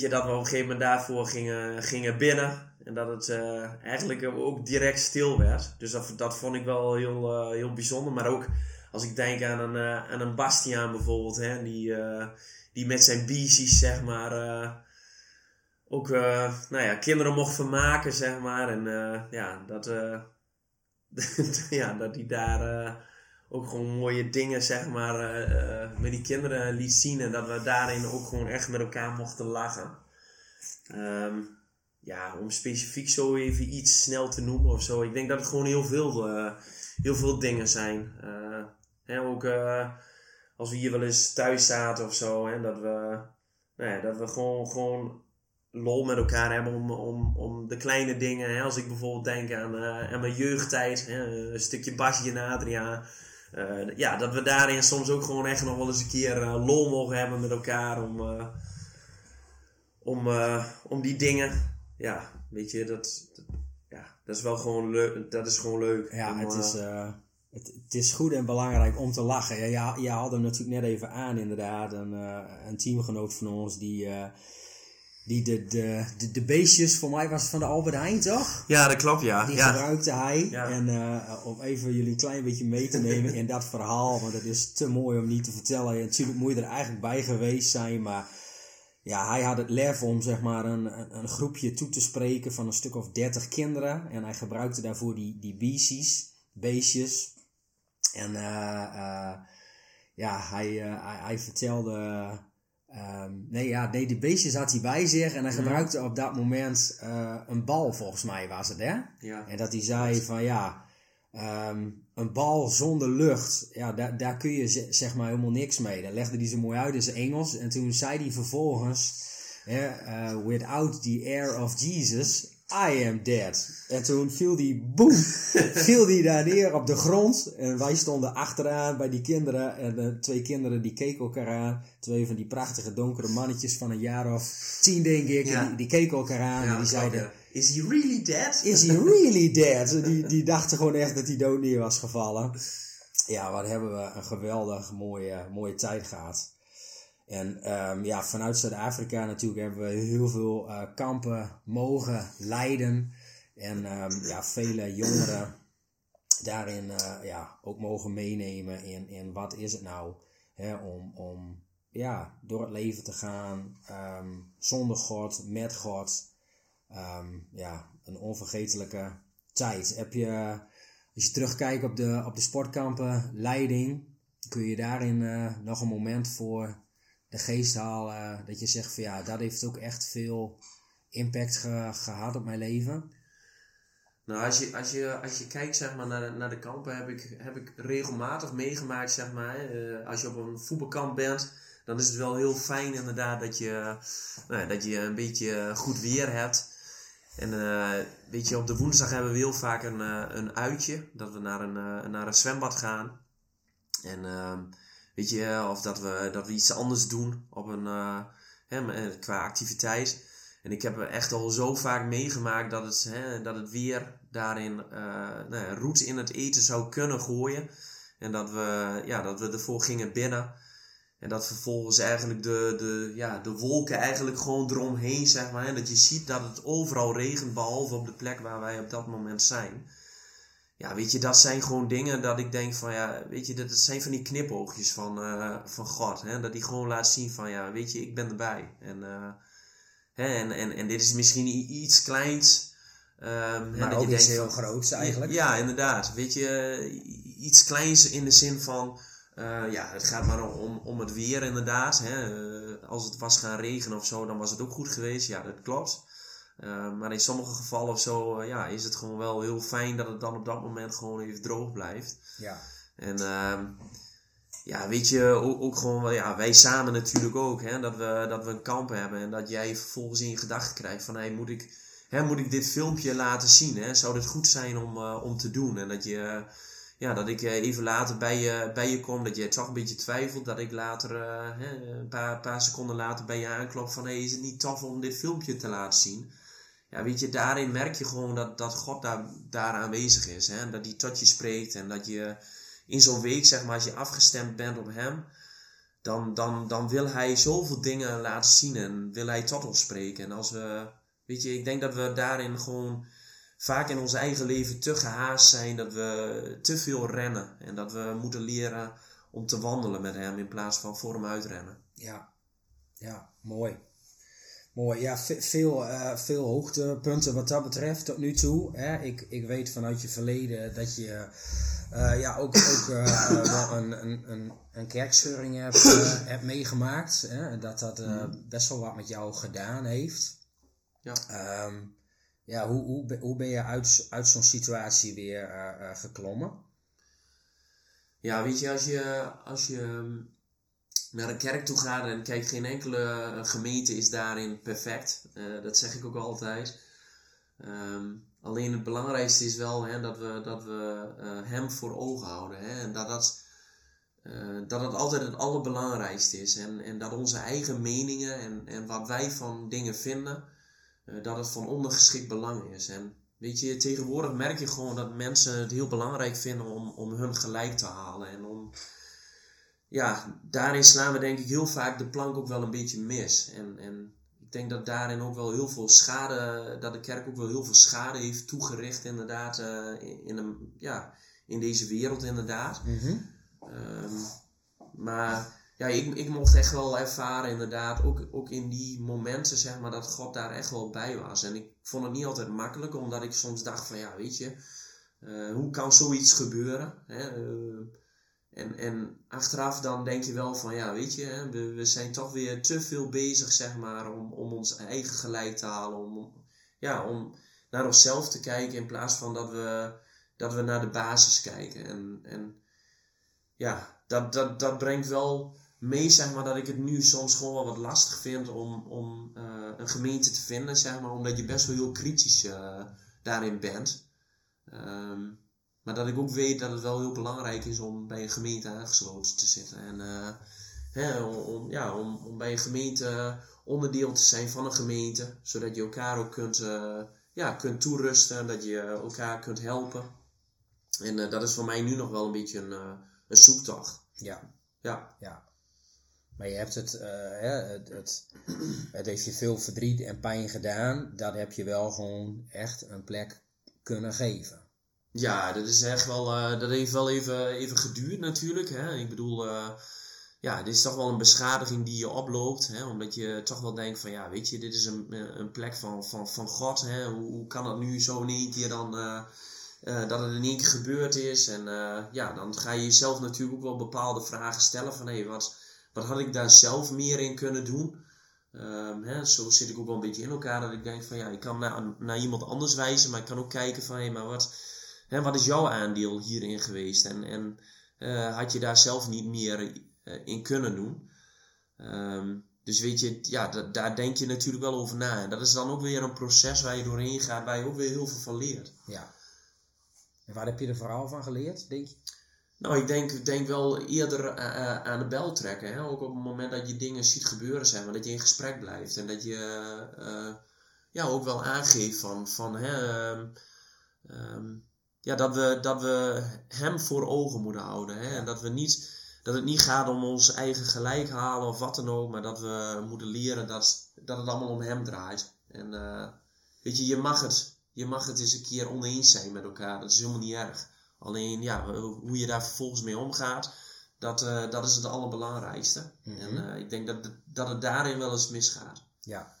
dat we op een gegeven moment daarvoor gingen, gingen binnen. En dat het uh, eigenlijk ook direct stil werd. Dus dat, dat vond ik wel heel, uh, heel bijzonder. Maar ook als ik denk aan een, uh, aan een Bastiaan bijvoorbeeld. Hè, die, die met zijn biezies, zeg maar... ook nou ja, kinderen mocht vermaken, zeg maar. En ja, dat, ja, dat die daar ook gewoon mooie dingen, zeg maar, uh, met die kinderen liet zien. En dat we daarin ook gewoon echt met elkaar mochten lachen. Um, ja, om specifiek zo even iets snel te noemen of zo. Ik denk dat het gewoon heel veel, eh, heel veel dingen zijn. Uh, hè, ook als we hier wel eens thuis zaten of zo, hè, dat we, nou ja, dat we gewoon, gewoon lol met elkaar hebben om, om, om de kleine dingen. Hè, als ik bijvoorbeeld denk aan, aan mijn jeugdtijd, hè, een stukje Basje en Adria. Ja, dat we daarin soms ook gewoon echt nog wel eens een keer lol mogen hebben met elkaar om, om, om die dingen ja, weet je, dat, ja, dat is wel gewoon leuk. Dat is gewoon leuk. Ja, het, is, het, het, is goed en belangrijk om te lachen. Ja, je, je haalde hem natuurlijk net even aan, inderdaad. Een, een teamgenoot van ons die. Die de, de, de, de, beestjes, voor mij was het van de Albert Heijn, toch? Ja, dat klopt, ja. Die gebruikte hij. En om even jullie een klein beetje mee te nemen in dat verhaal, want het is te mooi om niet te vertellen. En natuurlijk moet je er eigenlijk bij geweest zijn, maar ja, hij had het lef om zeg maar een, een, groepje toe te spreken van een stuk of dertig kinderen. En hij gebruikte daarvoor die, die beestjes, beestjes. En uh, ja, hij, uh, hij, hij, vertelde... Um, nee, ja, nee, die beestjes had hij bij zich. En hij mhm. gebruikte op dat moment een bal, volgens mij was het, hè? Ja. En dat hij zei van ja... Um, een bal zonder lucht, ja, daar, daar kun je zeg maar helemaal niks mee. Dat legde hij zo mooi uit in zijn Engels. En toen zei hij vervolgens, uh, without the air of Jesus, I am dead. En toen viel die, boem, viel die daar neer op de grond. En wij stonden achteraan bij die kinderen. En de twee kinderen die keken elkaar aan. Twee van die prachtige donkere mannetjes van een jaar of tien, denk ik. Die, die, keken elkaar aan en die zeiden... Is he really dead? Is he really dead? Die, die dachten gewoon echt dat hij dood neer was gevallen. Ja, wat hebben we een geweldig mooie, mooie tijd gehad. En um, ja, vanuit Zuid-Afrika natuurlijk hebben we heel veel uh, kampen mogen leiden. En um, ja, vele jongeren daarin uh, ja, ook mogen meenemen in, in wat is het nou hè, om, om ja, door het leven te gaan um, zonder God, met God. ja, een onvergetelijke tijd. Heb je, als je terugkijkt op de, op de sportkampen leiding, kun je daarin uh, nog een moment voor de geest halen. Dat je zegt van ja, dat heeft ook echt veel impact gehad op mijn leven. Nou, als je, als je, als je kijkt zeg maar, naar, de, naar de kampen, heb ik, heb ik regelmatig meegemaakt. Zeg maar, uh, als je op een voetbalkamp bent, dan is het wel heel fijn inderdaad dat je, nou, dat je een beetje goed weer hebt. En uh, weet je, op de woensdag hebben we heel vaak een, uh, een uitje. Dat we naar een, naar een zwembad gaan. En ehm, Weet je, of dat we, dat we iets anders doen op een, uh, hè, qua activiteit. En ik heb echt al zo vaak meegemaakt dat het, hè, dat het weer daarin uh, nou, roet in het eten zou kunnen gooien. En dat we, ja, dat we ervoor gingen binnen. En dat vervolgens eigenlijk de, de, ja, de wolken eigenlijk gewoon eromheen, zeg maar. En dat je ziet dat het overal regent, behalve op de plek waar wij op dat moment zijn ja, weet je, dat zijn gewoon dingen dat ik denk van, ja, weet je, dat, zijn van die knipoogjes van, uh, van God. Hè? Dat die gewoon laat zien van, ja, weet je, ik ben erbij. En, uh, hè, en, en, en dit is misschien iets kleins. Um, maar ook iets heel groots eigenlijk. Ja, inderdaad. Weet je, iets kleins in de zin van, uh, ja, het gaat maar om, om het weer inderdaad. Hè? als het was gaan regenen of zo, dan was het ook goed geweest. Ja, dat klopt. Uh, maar in sommige gevallen of zo, uh, ja, is het gewoon wel heel fijn dat het dan op dat moment gewoon even droog blijft. Ja. En uh, ja, weet je, ook, ook gewoon, wel, ja, wij samen natuurlijk ook, hè, dat, we, dat we een kamp hebben en dat jij vervolgens in je gedachten krijgt van, hé, moet, ik, hè, moet ik dit filmpje laten zien? Hè? Zou dit goed zijn om, uh, om te doen? En dat je, ja, dat ik even later bij je, bij je kom, dat je toch een beetje twijfelt, dat ik later, hè, een paar, paar seconden later bij je aanklop van, hé, is het niet tof om dit filmpje te laten zien? Ja, weet je, daarin merk je gewoon dat, dat God daar, daar aanwezig is. Hè? Dat hij tot je spreekt en dat je in zo'n week, zeg maar, als je afgestemd bent op hem, dan, dan, dan wil hij zoveel dingen laten zien en wil hij tot ons spreken. En als we, weet je, ik denk dat we daarin gewoon vaak in ons eigen leven te gehaast zijn, dat we te veel rennen en dat we moeten leren om te wandelen met hem in plaats van voor hem uitrennen. Ja, ja, mooi. Mooi, ja, veel, uh, veel hoogtepunten wat dat betreft tot nu toe. Hè. Ik, ik weet vanuit je verleden dat je uh, ja, ook, ook uh, wel een, een, een, een kerkscheuring hebt, hebt meegemaakt. Hè. Dat dat mm. best wel wat met jou gedaan heeft. Ja. Ehm, ja, hoe, hoe, hoe ben je uit, uit zo'n situatie weer geklommen? Ja, weet je, als je, als je ehm, naar een kerk toe gaat en kijk, geen enkele gemeente is daarin perfect. Uh, dat zeg ik ook altijd. Um, alleen het belangrijkste is wel hè, dat we, dat we uh, hem voor ogen houden. Hè, en dat dat, dat het altijd het allerbelangrijkste is. En, en dat onze eigen meningen en, en wat wij van dingen vinden, dat het van ondergeschikt belang is. En weet je, tegenwoordig merk je gewoon dat mensen het heel belangrijk vinden om, om hun gelijk te halen. En om, ja, daarin slaan we denk ik heel vaak de plank ook wel een beetje mis. En, en ik denk dat daarin ook wel heel veel schade, dat de kerk ook wel heel veel schade heeft toegericht inderdaad uh, in, een, ja, in deze wereld inderdaad. Mm um, maar ja, ik, ik mocht echt wel ervaren inderdaad, ook, ook in die momenten zeg maar, dat God daar echt wel bij was. En ik vond het niet altijd makkelijk, omdat ik soms dacht van ja, weet je, uh, hoe kan zoiets gebeuren? Hè? Uh, en, en achteraf dan denk je wel van, ja, weet je, we, we zijn toch weer te veel bezig, zeg maar, om, om ons eigen gelijk te halen. Om, ja, om naar onszelf te kijken in plaats van dat we, dat we naar de basis kijken. En, en ja, dat, dat, dat brengt wel mee, zeg maar, dat ik het nu soms gewoon wel wat lastig vind om, om uh, een gemeente te vinden, zeg maar, omdat je best wel heel kritisch uh, daarin bent. Um, maar dat ik ook weet dat het wel heel belangrijk is om bij een gemeente aangesloten te zitten. En uh, hè, om, ja, om, om bij een gemeente onderdeel te zijn van een gemeente. Zodat je elkaar ook kunt, uh, ja, kunt toerusten. Dat je elkaar kunt helpen. En uh, dat is voor mij nu nog wel een beetje een, een zoektocht. Ja. Ja. ja. Maar je hebt het, hè, het, het, het heeft je veel verdriet en pijn gedaan. Dat heb je wel gewoon echt een plek kunnen geven. Ja, dat is echt wel, uh, dat heeft wel even, even geduurd natuurlijk. Hè? Ik bedoel, uh, ja, dit is toch wel een beschadiging die je oploopt. Hè? Omdat je toch wel denkt van, ja, weet je, dit is een, een plek van, van, van God. Hè? Hoe, hoe kan dat nu zo in één keer dan, dat het in één keer gebeurd is? En ja, dan ga je jezelf natuurlijk ook wel bepaalde vragen stellen van, hé, hey, wat, wat had ik daar zelf meer in kunnen doen? Um, hè, zo zit ik ook wel een beetje in elkaar dat ik denk van, ja, ik kan naar, naar iemand anders wijzen, maar ik kan ook kijken van, hé, hey, maar wat Hè, wat is jouw aandeel hierin geweest? En, en uh, had je daar zelf niet meer uh, in kunnen doen? Um, dus weet je, ja, daar denk je natuurlijk wel over na. En dat is dan ook weer een proces waar je doorheen gaat, waar je ook weer heel veel van leert. Ja. En waar heb je er vooral van geleerd, denk je? Nou, ik denk, denk wel eerder uh, aan de bel trekken. Hè? Ook op het moment dat je dingen ziet gebeuren, zeg maar, dat je in gesprek blijft. En dat je ja, ook wel aangeeft van, van hè, um, ja, dat, we, dat we hem voor ogen moeten houden. Hè? En dat, we niet, dat het niet gaat om ons eigen gelijk halen of wat dan ook, maar dat we moeten leren dat, dat het allemaal om hem draait. En uh, weet je, je mag, het, je mag het eens een keer oneens zijn met elkaar. Dat is helemaal niet erg. Alleen ja, hoe je daar vervolgens mee omgaat, dat, uh, dat is het allerbelangrijkste. Mm -hmm. En uh, ik denk dat, dat het daarin wel eens misgaat. Ja,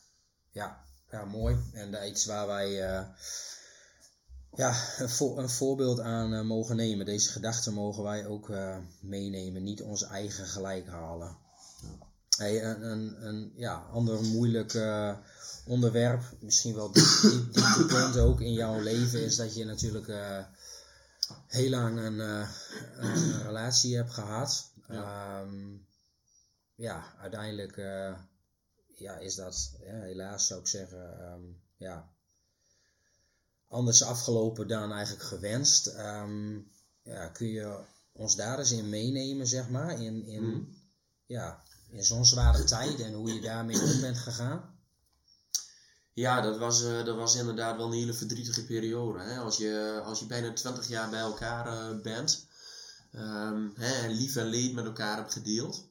ja, ja mooi. En iets waar wij ja, een, vo een voorbeeld aan uh, mogen nemen. Deze gedachten mogen wij ook uh, meenemen, niet ons eigen gelijk halen. Hey, een, een, een ja, ander moeilijk uh, onderwerp, misschien wel punt ook in jouw leven, is dat je natuurlijk heel lang een, een, relatie hebt gehad. Ja, um, ja uiteindelijk ja, is dat helaas zou ik zeggen, um, ja, anders afgelopen dan eigenlijk gewenst. Um, ja, kun je ons daar eens in meenemen, zeg maar, in, in, mm. ja, in zo'n zware tijd en hoe je daarmee om bent gegaan? Ja, dat was, uh, dat was inderdaad wel een hele verdrietige periode. Hè? Als, je, als je bijna 20 jaar bij elkaar uh, bent um, hè, en lief en leed met elkaar hebt gedeeld,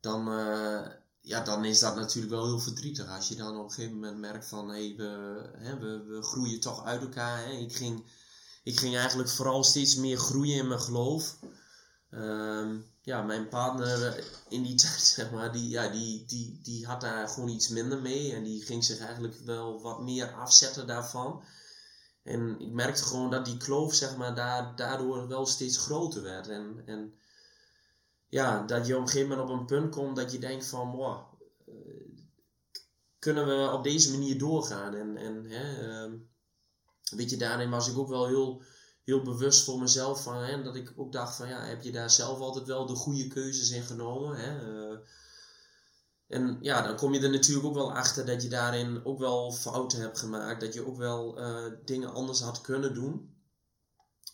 dan, uh, ja, dan is dat natuurlijk wel heel verdrietig. Als je dan op een gegeven moment merkt van hé, hey, we, hè, we, we groeien toch uit elkaar. Hè. Ik, ging, ik ging eigenlijk vooral steeds meer groeien in mijn geloof. Um, ja, mijn partner in die tijd, zeg maar, die, ja, die, die, die had daar gewoon iets minder mee. En die ging zich eigenlijk wel wat meer afzetten daarvan. En ik merkte gewoon dat die kloof, zeg maar, daar, daardoor wel steeds groter werd. En, en ja, dat je op een gegeven moment op een punt komt dat je denkt van, wow, kunnen we op deze manier doorgaan? En, en hè, ehm, weet je, daarin was ik ook wel heel, heel bewust voor mezelf van, hè, dat ik ook dacht van, ja, heb je daar zelf altijd wel de goede keuzes in genomen? Hè? Eh, en ja, dan kom je er natuurlijk ook wel achter dat je daarin ook wel fouten hebt gemaakt. Dat je ook wel uh, dingen anders had kunnen doen.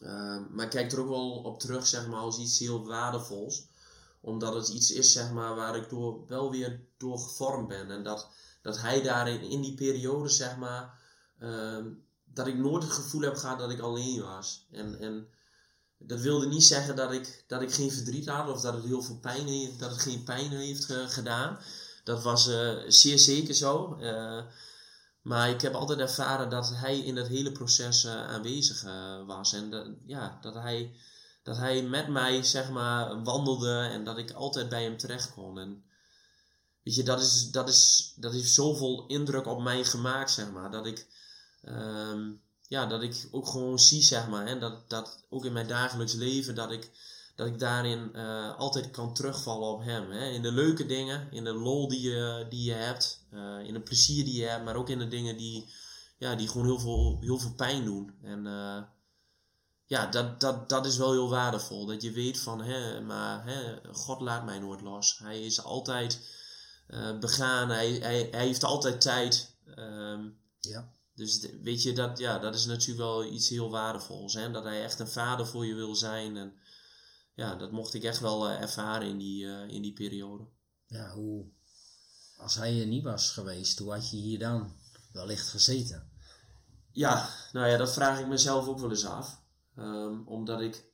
Uh, maar kijk er ook wel op terug, zeg maar, als iets heel waardevols. Omdat het iets is, zeg maar, waar ik door, wel weer door gevormd ben. En dat, dat hij daarin, in die periode, zeg maar, uh, dat ik nooit het gevoel heb gehad dat ik alleen was. En, en dat wilde niet zeggen dat ik, dat ik geen verdriet had of dat het heel veel pijn heeft, dat het geen pijn heeft gedaan. Dat was uh, zeer zeker zo. Uh, maar ik heb altijd ervaren dat hij in dat hele proces aanwezig was. En ja, dat, hij, dat hij met mij zeg maar, wandelde en dat ik altijd bij hem terecht kon. En weet je, dat, is, dat, is, dat heeft zoveel indruk op mij gemaakt, zeg maar. Dat ik, um, ja, dat ik ook gewoon zie, zeg maar. En dat, dat ook in mijn dagelijks leven, dat ik dat ik daarin uh, altijd kan terugvallen op hem. Hè? In de leuke dingen, in de lol die je, die je hebt, uh, in het plezier die je hebt, maar ook in de dingen die, ja, die gewoon heel veel, heel veel pijn doen. En uh, ja, dat, dat, dat is wel heel waardevol. Dat je weet van, hè, maar hè, God laat mij nooit los. Hij is altijd begaan, hij, hij, hij heeft altijd tijd. Um, ja. Dus weet je, dat, ja, dat is natuurlijk wel iets heel waardevols. Hè? Dat hij echt een vader voor je wil zijn. En, ja, dat mocht ik echt wel uh, ervaren in die, uh, in die periode. Ja, hoe, als hij er niet was geweest, hoe had je hier dan wellicht gezeten? Ja, nou ja, dat vraag ik mezelf ook wel eens af. Um, omdat ik,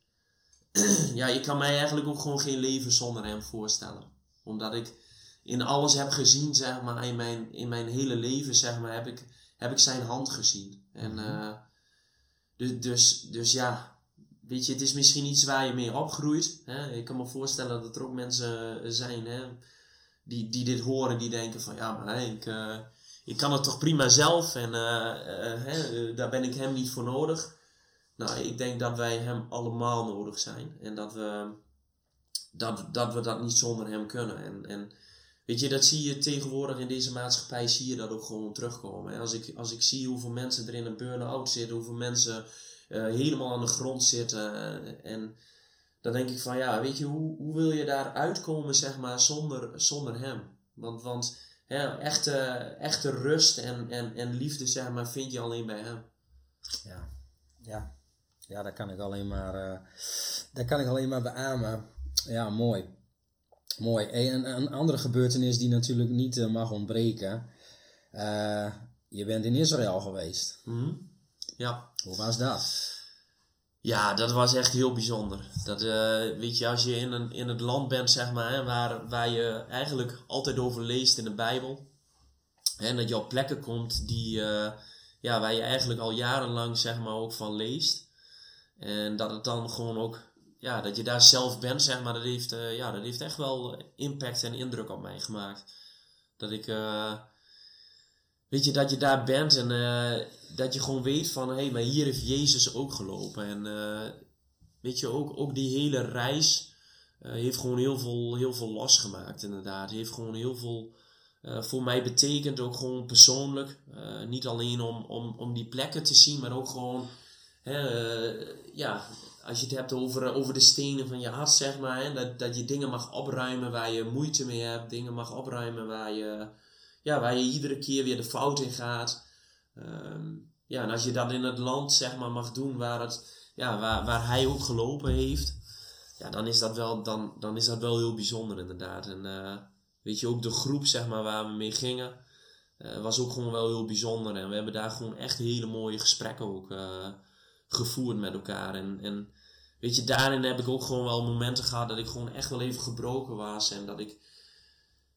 ja, ik kan mij eigenlijk ook gewoon geen leven zonder hem voorstellen. Omdat ik in alles heb gezien, zeg maar, in mijn, in mijn hele leven, zeg maar, heb ik, heb ik zijn hand gezien. En uh, dus, dus, dus ja, weet je, het is misschien iets waar je mee opgroeit. Hè? Ik kan me voorstellen dat er ook mensen zijn hè, die, die dit horen, die denken van ja, maar ik, uh, ik kan het toch prima zelf en uh, uh, daar ben ik hem niet voor nodig. Nou, ik denk dat wij hem allemaal nodig zijn en dat we dat, dat, we dat niet zonder hem kunnen. En, en weet je, dat zie je tegenwoordig in deze maatschappij, zie je dat ook gewoon terugkomen. Hè? Als, ik, als ik zie hoeveel mensen er in een burn-out zitten, hoeveel mensen uh, helemaal aan de grond zitten. Uh, en dan denk ik van ja, weet je, hoe, hoe wil je daar uitkomen, zeg maar, zonder, zonder hem? Want, want ja, echte, echte rust en, en, en liefde, zeg maar, vind je alleen bij hem. Ja, ja. Ja, daar kan ik alleen maar, uh, daar kan ik alleen maar beamen. Ja, mooi. Mooi. Een, een andere gebeurtenis die natuurlijk niet uh, mag ontbreken. Uh, je bent in Israël geweest. Mm -hmm. Ja. Hoe was dat? Ja, dat was echt heel bijzonder. Dat, weet je, als je in, een, in het land bent, zeg maar, hè, waar, waar je eigenlijk altijd over leest in de Bijbel. En dat je op plekken komt die, ja, waar je eigenlijk al jarenlang, zeg maar, ook van leest. En dat het dan gewoon ook, ja, dat je daar zelf bent, zeg maar, dat heeft, uh, ja, dat heeft echt wel impact en indruk op mij gemaakt. Dat ik, weet je, dat je daar bent en uh, dat je gewoon weet van, hé, hey, maar hier heeft Jezus ook gelopen. En weet je, ook, ook die hele reis heeft gewoon heel veel, heel veel losgemaakt, inderdaad. Heeft gewoon heel veel voor mij betekend, ook gewoon persoonlijk. niet alleen om, om, om die plekken te zien, maar ook gewoon, hè, ja, als je het hebt over, over de stenen van je hart, zeg maar. Hè, dat, dat je dingen mag opruimen waar je moeite mee hebt, dingen mag opruimen waar je ja, waar je iedere keer weer de fout in gaat. Um, ja, en als je dat in het land zeg maar mag doen waar, het, ja, waar, waar hij ook gelopen heeft, ja, dan is dat wel, dan, dan is dat wel heel bijzonder inderdaad. En uh, weet je, ook de groep zeg maar waar we mee gingen, was ook gewoon wel heel bijzonder. En we hebben daar gewoon echt hele mooie gesprekken ook gevoerd met elkaar. En, en weet je, daarin heb ik ook gewoon wel momenten gehad dat ik gewoon echt wel even gebroken was. En dat ik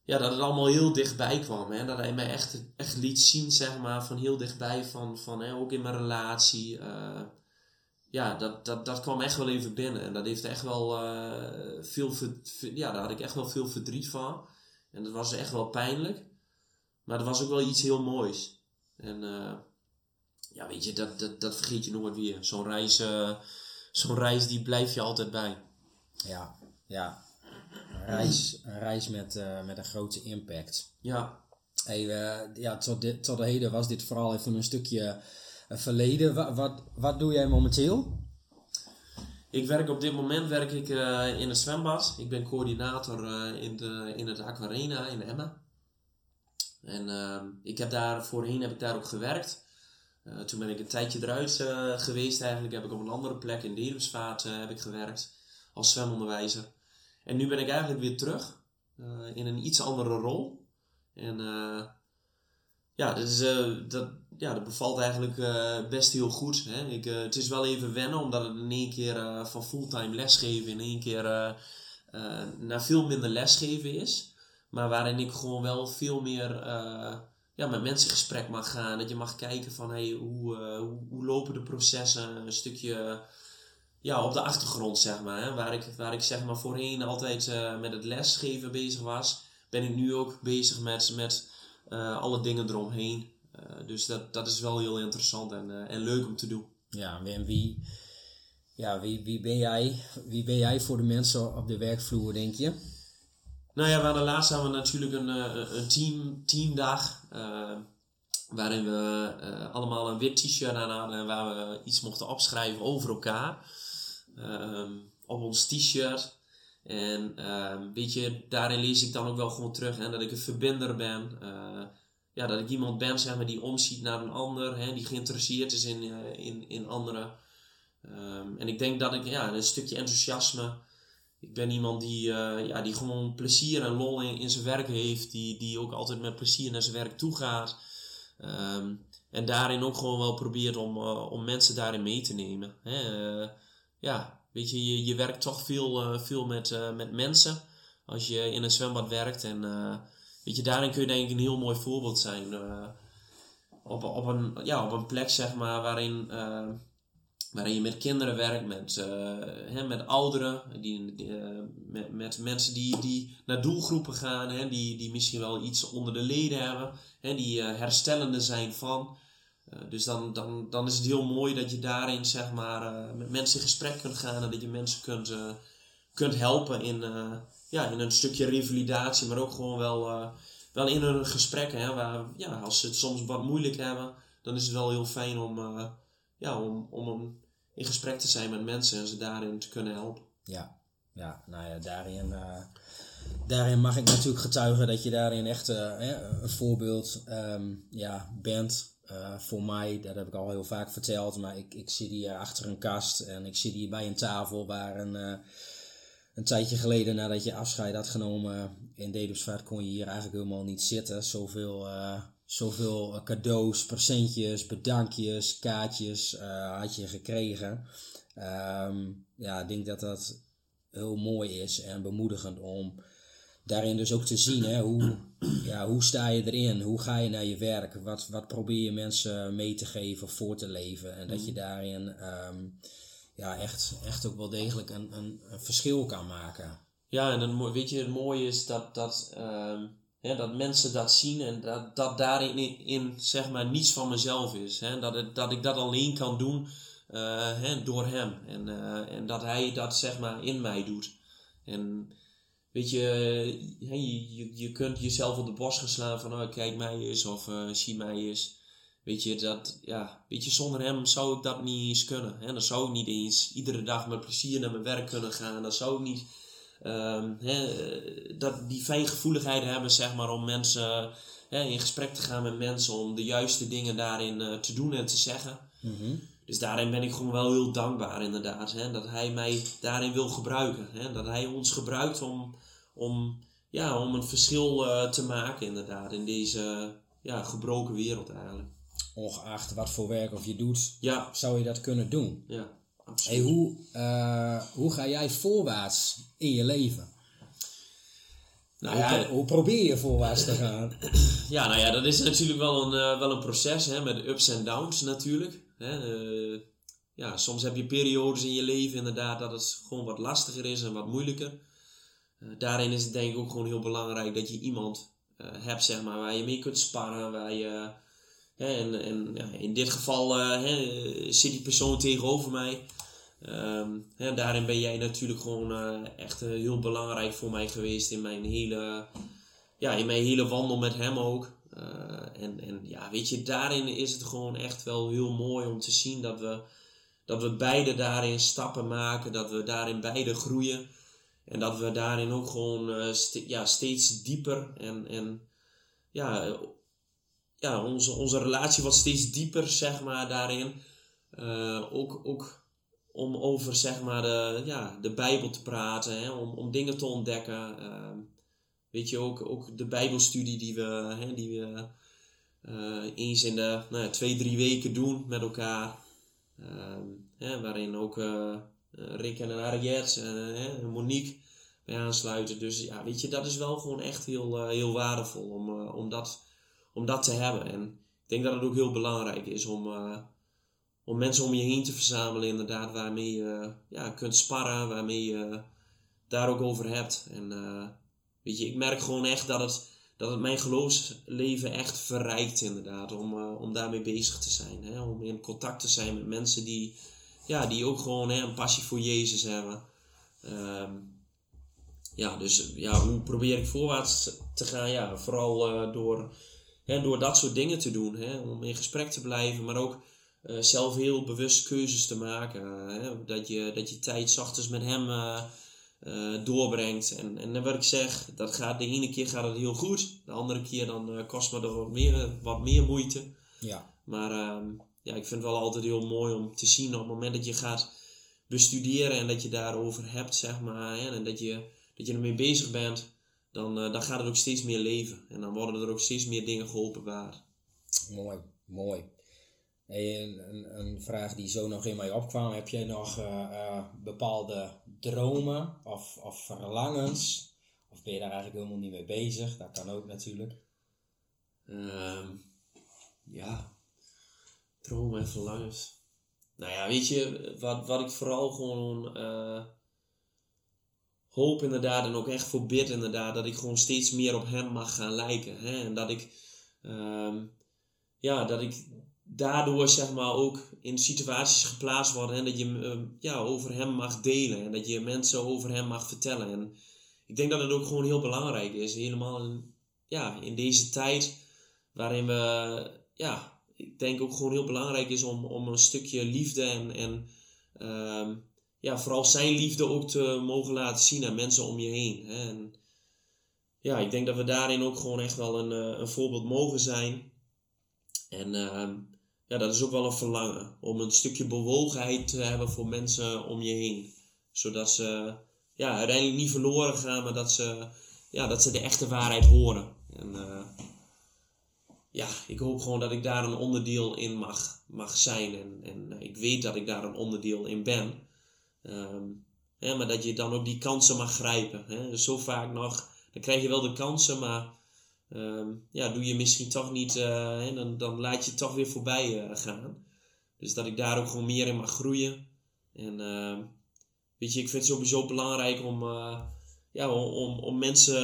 ja, dat het allemaal heel dichtbij kwam. Hè? Dat hij mij echt, echt liet zien, zeg maar, van heel dichtbij. Van, van hè, ook in mijn relatie. Uh, ja, dat, dat, dat kwam echt wel even binnen. En dat heeft echt wel uh, veel... Ja, daar had ik echt wel veel verdriet van. En dat was echt wel pijnlijk. Maar dat was ook wel iets heel moois. En uh, ja, weet je, dat, dat, dat vergeet je nooit weer. Zo'n reis, zo'n reis, die blijf je altijd bij. Ja, ja reis, een reis met, uh, met een grote impact. Ja. Hey, ja, tot, dit, tot de heden was dit vooral even een stukje verleden. Wat, wat, wat doe jij momenteel? Ik werk op dit moment werk ik, uh, in een zwembad. Ik ben coördinator uh, in, de, in het Aquarena in Emma. En uh, ik heb daar, voorheen heb ik daar ook gewerkt. Uh, toen ben ik een tijdje eruit geweest eigenlijk. Heb ik op een andere plek in Dedemsvaart heb ik gewerkt. Als zwemonderwijzer. En nu ben ik eigenlijk weer terug. in een iets andere rol. En ja, dat, ja, dat bevalt eigenlijk uh, best heel goed. Hè? Ik, uh, het is wel even wennen, omdat het in één keer uh, van fulltime lesgeven in één keer naar veel minder lesgeven is. Maar waarin ik gewoon wel veel meer ja, met mensen in gesprek mag gaan. Dat je mag kijken van hey, hoe, hoe, hoe, lopen de processen een stukje ja, op de achtergrond, zeg maar. Hè? Waar, ik, waar ik zeg maar voorheen altijd met het lesgeven bezig was, ben ik nu ook bezig met, met alle dingen eromheen. Eh, dus dat, dat is wel heel interessant en, eh, en leuk om te doen. Ja, en wie, ja, wie, wie, ben jij, wie ben jij voor de mensen op de werkvloer, denk je? Nou ja, we hadden laatst hebben we natuurlijk een, eh, een team, teamdag. waarin we allemaal een wit t-shirt aan hadden en waar we iets mochten opschrijven over elkaar. Ehm, op ons t-shirt. En um, weet je, daarin lees ik dan ook wel gewoon terug en dat ik een verbinder ben ja, dat ik iemand ben zeg maar, die omziet naar een ander, hè, die geïnteresseerd is in, in, in anderen. Um, en ik denk dat ik ja, een stukje enthousiasme. Ik ben iemand die, uh, ja, die gewoon plezier en lol in, in zijn werk heeft, die, die ook altijd met plezier naar zijn werk toe gaat. Um, en daarin ook gewoon wel probeert om, uh, om mensen daarin mee te nemen. Hè. ja, weet je, je, je werkt toch veel, veel met, met mensen als je in een zwembad werkt. En weet je, daarin kun je denk ik een heel mooi voorbeeld zijn. Op, op, een, ja, op een plek, zeg maar, waarin, waarin je met kinderen werkt, met, uh, hè, met ouderen, die, met, met mensen die, die naar doelgroepen gaan, hè, die, die misschien wel iets onder de leden hebben, hè, die herstellende zijn van. dus dan, dan, dan is het heel mooi dat je daarin zeg maar, met mensen in gesprek kunt gaan en dat je mensen kunt, kunt helpen in, ja, in een stukje revalidatie, maar ook gewoon wel, wel in hun gesprekken. Hè, waar, ja, als ze het soms wat moeilijk hebben, dan is het wel heel fijn om, ja, om, om in gesprek te zijn met mensen en ze daarin te kunnen helpen. Ja, ja nou ja, daarin, uh, daarin mag ik natuurlijk getuigen dat je daarin echt een voorbeeld um, ja, bent. voor mij, dat heb ik al heel vaak verteld, maar ik, ik zit hier achter een kast en ik zit hier bij een tafel waar een een tijdje geleden nadat je afscheid had genomen in Dedemsvaart kon je hier eigenlijk helemaal niet zitten. Zoveel, zoveel cadeaus, presentjes, bedankjes, kaartjes uh, had je gekregen. Um, ja, ik denk dat dat heel mooi is en bemoedigend om daarin dus ook te zien. Hè, hoe, ja, hoe sta je erin? Hoe ga je naar je werk? Wat, wat probeer je mensen mee te geven, voor te leven? En dat je daarin... Um, ja, echt, echt ook wel degelijk een, een, een verschil kan maken. Ja, en dan, weet je, het mooie is dat, dat, dat mensen dat zien en dat, dat daarin in, zeg maar niets van mezelf is. Dat, het, dat ik dat alleen kan doen hè, door hem. En, uh, en dat hij dat zeg maar in mij doet. En weet je, je, je, kunt jezelf op de borst gaan slaan van oh, kijk mij eens of uh, zie mij eens. Weet je, dat, ja, weet je, zonder hem zou ik dat niet eens kunnen. Dan zou ik niet eens iedere dag met plezier naar mijn werk kunnen gaan. Dan zou ik niet um, hè, dat, die fijngevoeligheid hebben, zeg maar, om mensen hè, in gesprek te gaan met mensen. Om de juiste dingen daarin uh, te doen en te zeggen. Mhm. Dus daarin ben ik gewoon wel heel dankbaar, inderdaad. Hè? Dat hij mij daarin wil gebruiken. Hè? Dat hij ons gebruikt om, om, ja, om een verschil uh, te maken, inderdaad, in deze ja, gebroken wereld eigenlijk ongeacht wat voor werk of je doet, ja. zou je dat kunnen doen. Ja. Hey, hoe, uh, hoe ga jij voorwaarts in je leven? Nou hoe, ja, hoe probeer je voorwaarts te gaan? Ja, nou ja, dat is natuurlijk wel een, uh, wel een proces, hè, met ups en downs natuurlijk. Hè. Uh, ja, soms heb je periodes in je leven inderdaad dat het gewoon wat lastiger is en wat moeilijker. daarin is het denk ik ook gewoon heel belangrijk dat je iemand hebt, zeg maar, waar je mee kunt sparren, waar je en, en ja, in dit geval zit die persoon tegenover mij. Um, daarin ben jij natuurlijk gewoon uh, echt uh, heel belangrijk voor mij geweest in mijn hele, ja, in mijn hele wandel met hem ook. en, en ja, weet je, daarin is het gewoon echt wel heel mooi om te zien dat we, dat we beide daarin stappen maken, dat we daarin beide groeien. En dat we daarin ook gewoon ja, steeds dieper en, en ja, ja, onze, onze relatie wordt steeds dieper, zeg maar, daarin. ook, ook om over, zeg maar, de, ja, de Bijbel te praten, hè, om, om dingen te ontdekken. Weet je, ook, ook de Bijbelstudie die we, hè, die we uh, eens in de nou, twee, drie weken doen met elkaar. Uh, hè, waarin ook uh, Rick en Ariette en Monique bij aansluiten. Dus ja, weet je, dat is wel gewoon echt heel, heel waardevol om, om, dat, om dat te hebben. En ik denk dat het ook heel belangrijk is om, om mensen om je heen te verzamelen, inderdaad, waarmee je ja, kunt sparren, waarmee je daar ook over hebt. En Weet je, ik merk gewoon echt dat het, dat het mijn geloofsleven echt verrijkt inderdaad. Om, uh, om daarmee bezig te zijn. Hè? Om in contact te zijn met mensen die, ja, die ook gewoon hè, een passie voor Jezus hebben. Um, ja, dus ja, hoe probeer ik voorwaarts te gaan? Ja, vooral door, hè, door dat soort dingen te doen. Hè? Om in gesprek te blijven, maar ook uh, zelf heel bewust keuzes te maken. hè? Dat, je, dat je tijd zachters met hem uh, doorbrengt. En, en wat ik zeg, dat gaat, de ene keer gaat het heel goed, de andere keer dan kost me er wat meer, wat meer moeite. Ja. Maar uh, ja, ik vind het wel altijd heel mooi om te zien op het moment dat je gaat bestuderen en dat je daarover hebt, zeg maar, hè, en dat je, dat je ermee bezig bent, dan, dan gaat het ook steeds meer leven. En dan worden er ook steeds meer dingen geopenbaard. Mooi, mooi. Een, een, vraag die zo nog in mij opkwam. Heb jij nog uh, bepaalde dromen of, of verlangens? Of ben je daar eigenlijk helemaal niet mee bezig? Dat kan ook natuurlijk. Um, ja, dromen en verlangens. Nou ja, weet je, wat, wat ik vooral gewoon uh, hoop inderdaad en ook echt voor bid inderdaad, dat ik gewoon steeds meer op hem mag gaan lijken. Hè? En dat ik, um, ja, dat ik daardoor zeg maar ook in situaties geplaatst worden en dat je uh, ja, over hem mag delen en dat je mensen over hem mag vertellen. En ik denk dat het ook gewoon heel belangrijk is, helemaal in, ja, in deze tijd waarin we, ja, ik denk ook gewoon heel belangrijk is om, om een stukje liefde en, en uh, ja, vooral zijn liefde ook te mogen laten zien aan mensen om je heen. Hè. En ja, ik denk dat we daarin ook gewoon echt wel een, eh, een voorbeeld mogen zijn. En uh, ja, dat is ook wel een verlangen. Om een stukje bewogenheid te hebben voor mensen om je heen. Zodat ze ja, uiteindelijk niet verloren gaan, maar dat ze, ja, dat ze de echte waarheid horen. En uh, ja, ik hoop gewoon dat ik daar een onderdeel in mag, mag zijn. En, en ik weet dat ik daar een onderdeel in ben. Hè, maar dat je dan ook die kansen mag grijpen. Hè. Dus zo vaak nog, dan krijg je wel de kansen, maar um, ja, doe je misschien toch niet, uh, dan, dan laat je het toch weer voorbij uh, gaan. Dus dat ik daar ook gewoon meer in mag groeien. En uh, weet je, ik vind het sowieso belangrijk om, uh, ja, om, om mensen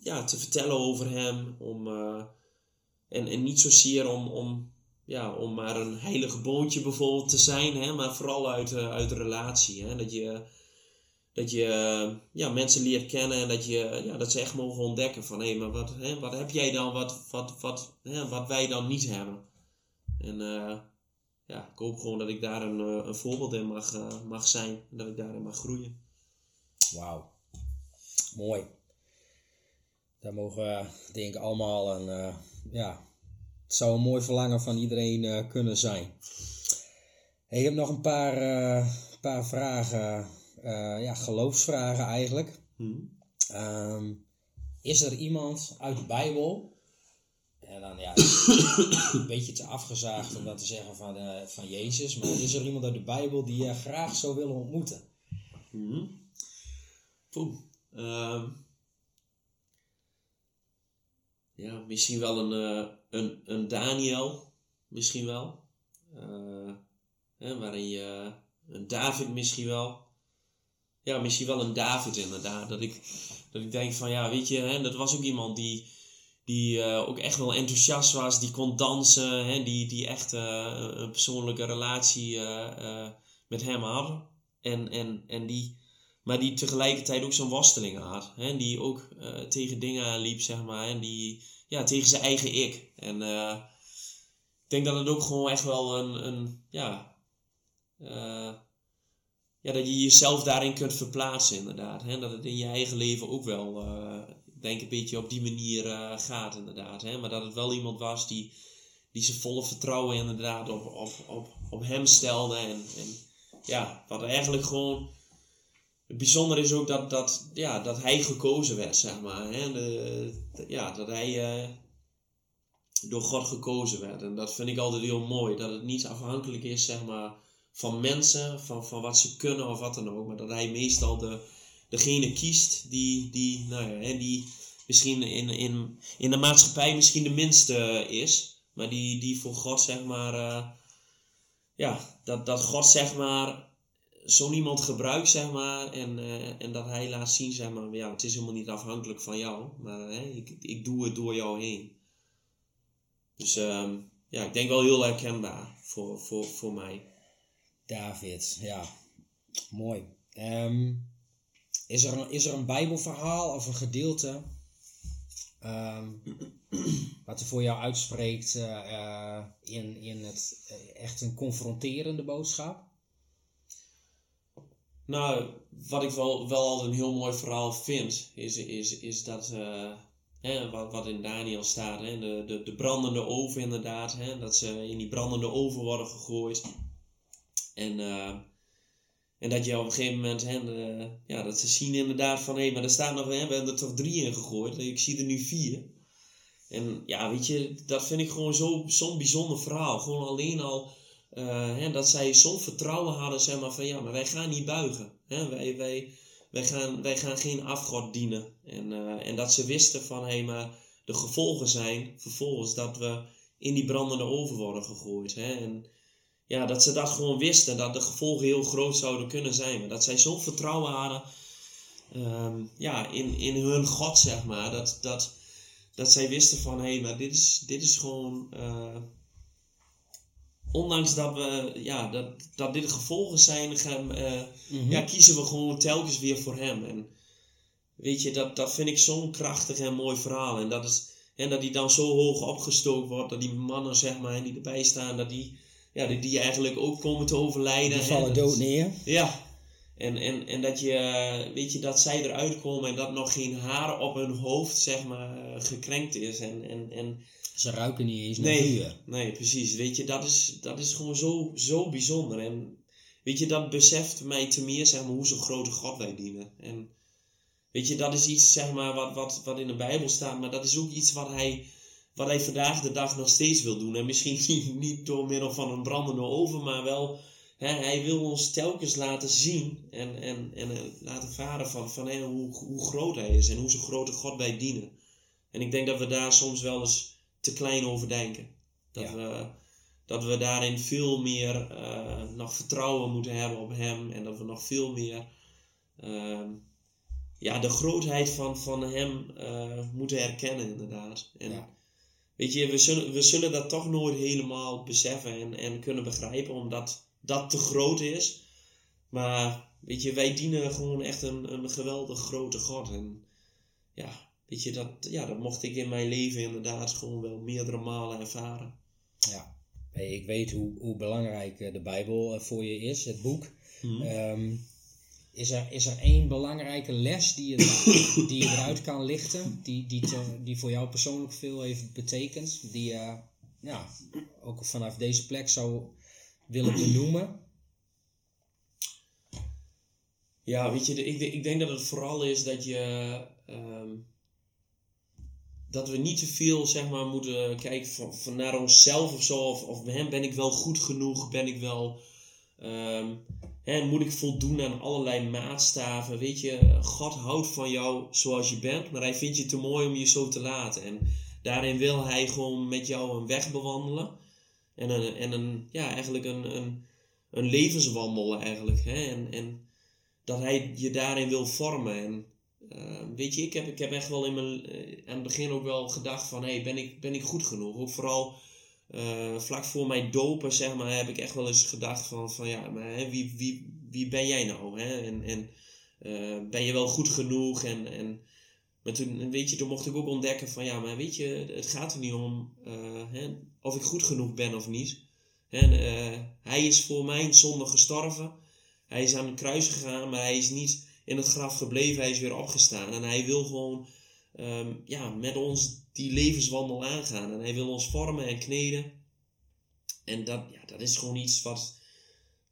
ja, te vertellen over hem. Om, en, en niet zozeer om, om, ja, om maar een heilige boontje bijvoorbeeld te zijn, hè, maar vooral uit, uit relatie. Hè, dat je dat je ja, mensen leert kennen en dat, je, ja, dat ze echt mogen ontdekken van hé, maar wat, wat heb jij dan wat, wat, wat, wat wij dan niet hebben? En uh, ja, ik hoop gewoon dat ik daar een, eh, een voorbeeld in mag, mag zijn en dat ik daarin mag groeien. Wauw, mooi. Daar mogen we denk ik allemaal een, ja, het zou een mooi verlangen van iedereen kunnen zijn. Ik heb nog een paar, paar vragen ja, geloofsvragen eigenlijk. Hmm. Um, is er iemand uit de Bijbel, en dan ja, een beetje te afgezaagd om dat te zeggen van, uh, van Jezus, maar is er iemand uit de Bijbel die je graag zou willen ontmoeten? Hmm. Um, ja, misschien wel een, uh, een, een Daniel, misschien wel. Hè, waarin je, een David misschien wel ja, misschien wel een David inderdaad. Dat ik, dat ik denk van ja, weet je, hè, dat was ook iemand die, die uh, ook echt wel enthousiast was, die kon dansen, hè, die, die echt uh, een persoonlijke relatie uh, met hem had. En, en, en die maar die tegelijkertijd ook zo'n worsteling had. Hè? Die ook tegen dingen liep, zeg maar. En die, ja, tegen zijn eigen ik. En ik denk dat het ook gewoon echt wel een, een ja, ja, dat je jezelf daarin kunt verplaatsen, inderdaad. Hè? Dat het in je eigen leven ook wel, ik denk een beetje op die manier gaat, inderdaad. Hè? Maar dat het wel iemand was die, die zijn volle vertrouwen inderdaad op, op, op, op hem stelde. En, en ja, wat eigenlijk gewoon het bijzondere is ook dat, dat, ja, dat hij gekozen werd, zeg maar. Hè? De, ja, dat hij uh, door God gekozen werd. En dat vind ik altijd heel mooi. Dat het niet afhankelijk is, zeg maar, van mensen, van, van wat ze kunnen of wat dan ook. Maar dat hij meestal de, degene kiest die, die, nou ja, die misschien in, in, in de maatschappij misschien de minste is. Maar die, die voor God, zeg maar, uh, ja, dat, dat God, zeg maar zo'n iemand gebruikt, zeg maar, en, uh, en dat hij laat zien, zeg maar, ja, het is helemaal niet afhankelijk van jou, maar ik, ik doe het door jou heen. Dus um, ja, ik denk wel heel herkenbaar voor, voor, voor mij. David, ja, mooi. Um, is, er een, is er een Bijbelverhaal of een gedeelte um, wat er voor jou uitspreekt uh, in, in het echt een confronterende boodschap? Nou, wat ik wel, wel altijd een heel mooi verhaal vind, is, is, is dat, hè, wat, wat in Daniel staat, hè, de, de, de brandende oven inderdaad, hè, dat ze in die brandende oven worden gegooid. En, uh, en dat je op een gegeven moment, hè, ja, dat ze zien inderdaad van, hé, hey, maar er staan nog, hè, we hebben er toch drie in gegooid, ik zie er nu vier. En ja, weet je, dat vind ik gewoon zo'n zo bijzonder verhaal. Gewoon alleen al uh, hè, dat zij zo'n vertrouwen hadden, zeg maar, van ja, maar wij gaan niet buigen. Hè? Wij, wij, wij, gaan, wij gaan geen afgod dienen. En, uh, en dat ze wisten van, hé, hey, maar de gevolgen zijn vervolgens dat we in die brandende oven worden gegooid. Hè? En ja, dat ze dat gewoon wisten, dat de gevolgen heel groot zouden kunnen zijn. Maar dat zij zo'n vertrouwen hadden um, ja, in, in hun God, zeg maar. Dat, dat, dat zij wisten van, hé, hey, maar dit is, dit is gewoon... Uh, ondanks dat we, ja, dat, dat dit gevolgen zijn, gaan, uh, mm-hmm. ja, kiezen we gewoon telkens weer voor hem. En weet je, dat, dat vind ik zo'n krachtig en mooi verhaal. En dat is, en dat die dan zo hoog opgestookt wordt, dat die mannen, zeg maar, die erbij staan, dat die, ja, die, die eigenlijk ook komen te overlijden. Die vallen dood neer. Ja. En, en, en dat je, weet je, dat zij eruit komen en dat nog geen haar op hun hoofd, zeg maar, gekrenkt is. En, en, en ze ruiken niet eens naar nee. Nee, precies. Weet je, dat is, dat is gewoon zo, zo bijzonder. En weet je, dat beseft mij te meer, zeg maar, hoe zo'n grote God wij dienen. En weet je, dat is iets, zeg maar, wat, wat, wat in de Bijbel staat. Maar dat is ook iets wat hij, wat hij vandaag de dag nog steeds wil doen. En misschien niet, door middel van een brandende oven, maar wel... Hè, hij wil ons telkens laten zien en, en, en eh, laten varen van, van hè, hoe, hoe groot hij is en hoe zo'n grote God wij dienen. En ik denk dat we daar soms wel eens te klein over denken. Dat, we, dat we daarin veel meer uh, nog vertrouwen moeten hebben op Hem en dat we nog veel meer uh, ja, de grootheid van, van Hem uh, moeten herkennen, inderdaad. En ja. Weet je, we zullen, we zullen dat toch nooit helemaal beseffen en, en kunnen begrijpen, omdat dat te groot is. Maar weet je, wij dienen gewoon echt een, een geweldig grote God. En ja, Weet je, dat, ja, dat mocht ik in mijn leven inderdaad gewoon wel meerdere malen ervaren. Ja, ik weet hoe, hoe belangrijk eh, de Bijbel eh, voor je is, het boek. Ehm, is, er, is er één belangrijke les die je, die je eruit kan lichten, die, die, die voor jou persoonlijk veel heeft betekend, die je ja, ook vanaf deze plek zou willen benoemen? Ja, weet je, ik, ik denk dat het vooral is dat je ehm, dat we niet te veel zeg maar, moeten kijken van, van naar onszelf of zo. Of, of ben ik wel goed genoeg? Ben ik wel. Um, hè, moet ik voldoen aan allerlei maatstaven? Weet je, God houdt van jou zoals je bent, maar hij vindt je te mooi om je zo te laten. En daarin wil hij gewoon met jou een weg bewandelen. En, een, en een, ja, eigenlijk een, een, een levenswandel eigenlijk. Hè? En, en dat hij je daarin wil vormen. En uh, weet je, ik heb, ik heb echt wel in mijn, uh, aan het begin ook wel gedacht van, hey, ben, ik, ben ik goed genoeg? Ook vooral uh, vlak voor mijn dopen, zeg maar, heb ik echt wel eens gedacht van, van ja, maar hè, wie, wie, wie ben jij nou? Hè? En, en ben je wel goed genoeg? En, en, maar toen, weet je, toen mocht ik ook ontdekken van ja, maar weet je, het gaat er niet om hè, of ik goed genoeg ben of niet. Hij is voor mijn zonde gestorven. Hij is aan het kruis gegaan, maar hij is niet in het graf gebleven. Hij is weer opgestaan. En hij wil gewoon ehm, ja, met ons die levenswandel aangaan. En hij wil ons vormen en kneden. En dat, ja, dat is gewoon iets wat,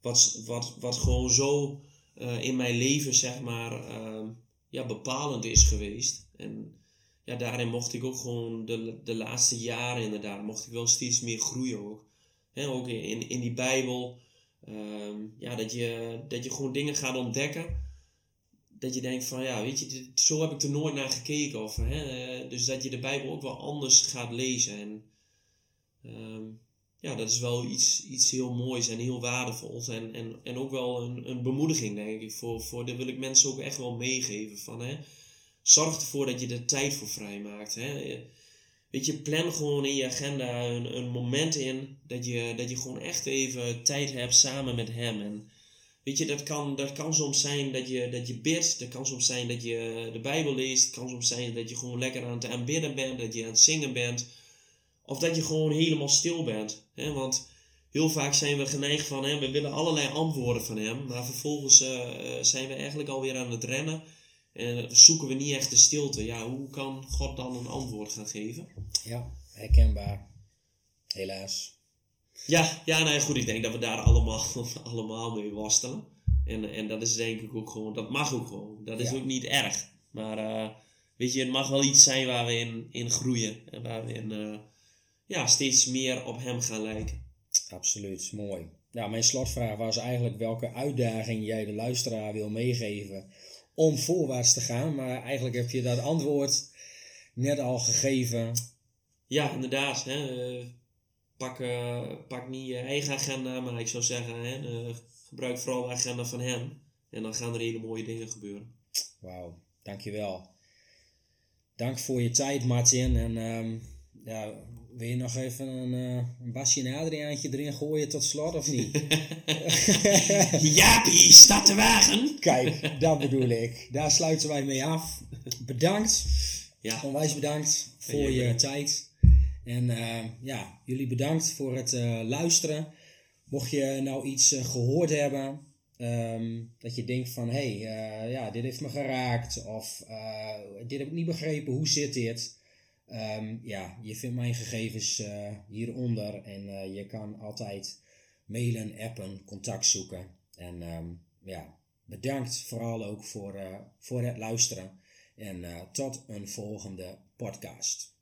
wat, wat, wat gewoon zo uh, in mijn leven, zeg maar, uh, ja, bepalend is geweest. En ja, daarin mocht ik ook gewoon de, de laatste jaren inderdaad, mocht ik wel steeds meer groeien ook. He, ook in, in die Bijbel, uh, ja, dat, je, dat je gewoon dingen gaat ontdekken. Dat je denkt van, ja, weet je, zo heb ik er nooit naar gekeken. Of, hè, eh, dus dat je de Bijbel ook wel anders gaat lezen. En ehm, ja, dat is wel iets, iets heel moois en heel waardevols. En, en, en ook wel een, een bemoediging, denk ik. Voor, voor, dat wil ik mensen ook echt wel meegeven. Van, hè, zorg ervoor dat je er tijd voor vrijmaakt. Hè. Weet je, plan gewoon in je agenda een, een moment in dat je, dat je gewoon echt even tijd hebt samen met hem. En weet je, dat kan, dat kan soms zijn dat je, dat je bidt, dat kan soms zijn dat je de Bijbel leest, het kan soms zijn dat je gewoon lekker aan het aanbidden bent, dat je aan het zingen bent. Of dat je gewoon helemaal stil bent. Hè? Want heel vaak zijn we geneigd van, hè, we willen allerlei antwoorden van hem, maar vervolgens uh, zijn we eigenlijk alweer aan het rennen. En zoeken we niet echt de stilte. Ja, hoe kan God dan een antwoord gaan geven? Ja, herkenbaar. Helaas. Ja, ja nou goed, ik denk dat we daar allemaal, allemaal mee worstelen. En, en dat is denk ik ook gewoon, dat mag ook gewoon. Dat is ook niet erg. Maar uh, weet je, het mag wel iets zijn waar we in, in groeien. En waar we in, uh, ja, steeds meer op hem gaan lijken. Absoluut, mooi. Nou, mijn slotvraag was eigenlijk welke uitdaging jij de luisteraar wil meegeven om voorwaarts te gaan. Maar eigenlijk heb je dat antwoord net al gegeven. Ja, inderdaad. Hè. Pak, uh, pak niet je eigen agenda, maar ik zou zeggen, hè, gebruik vooral de agenda van hem. En dan gaan er hele mooie dingen gebeuren. Wauw, dankjewel. Dank voor je tijd, Martin. En um, ja, wil je nog even een, uh, een Basje en Adriaantje erin gooien tot slot of niet? Jaapie, staat de wagen. Kijk, dat bedoel ik. Daar sluiten wij mee af. Bedankt. Ja. Onwijs bedankt voor je tijd. En uh, ja, jullie bedankt voor het uh, luisteren. Mocht je nou iets gehoord hebben, um, dat je denkt van hé, hey, ja, dit heeft me geraakt. Of dit heb ik niet begrepen, hoe zit dit? Um, ja, je vindt mijn gegevens hieronder en je kan altijd mailen, appen, contact zoeken. En ja, bedankt vooral ook voor, voor het luisteren. En tot een volgende podcast.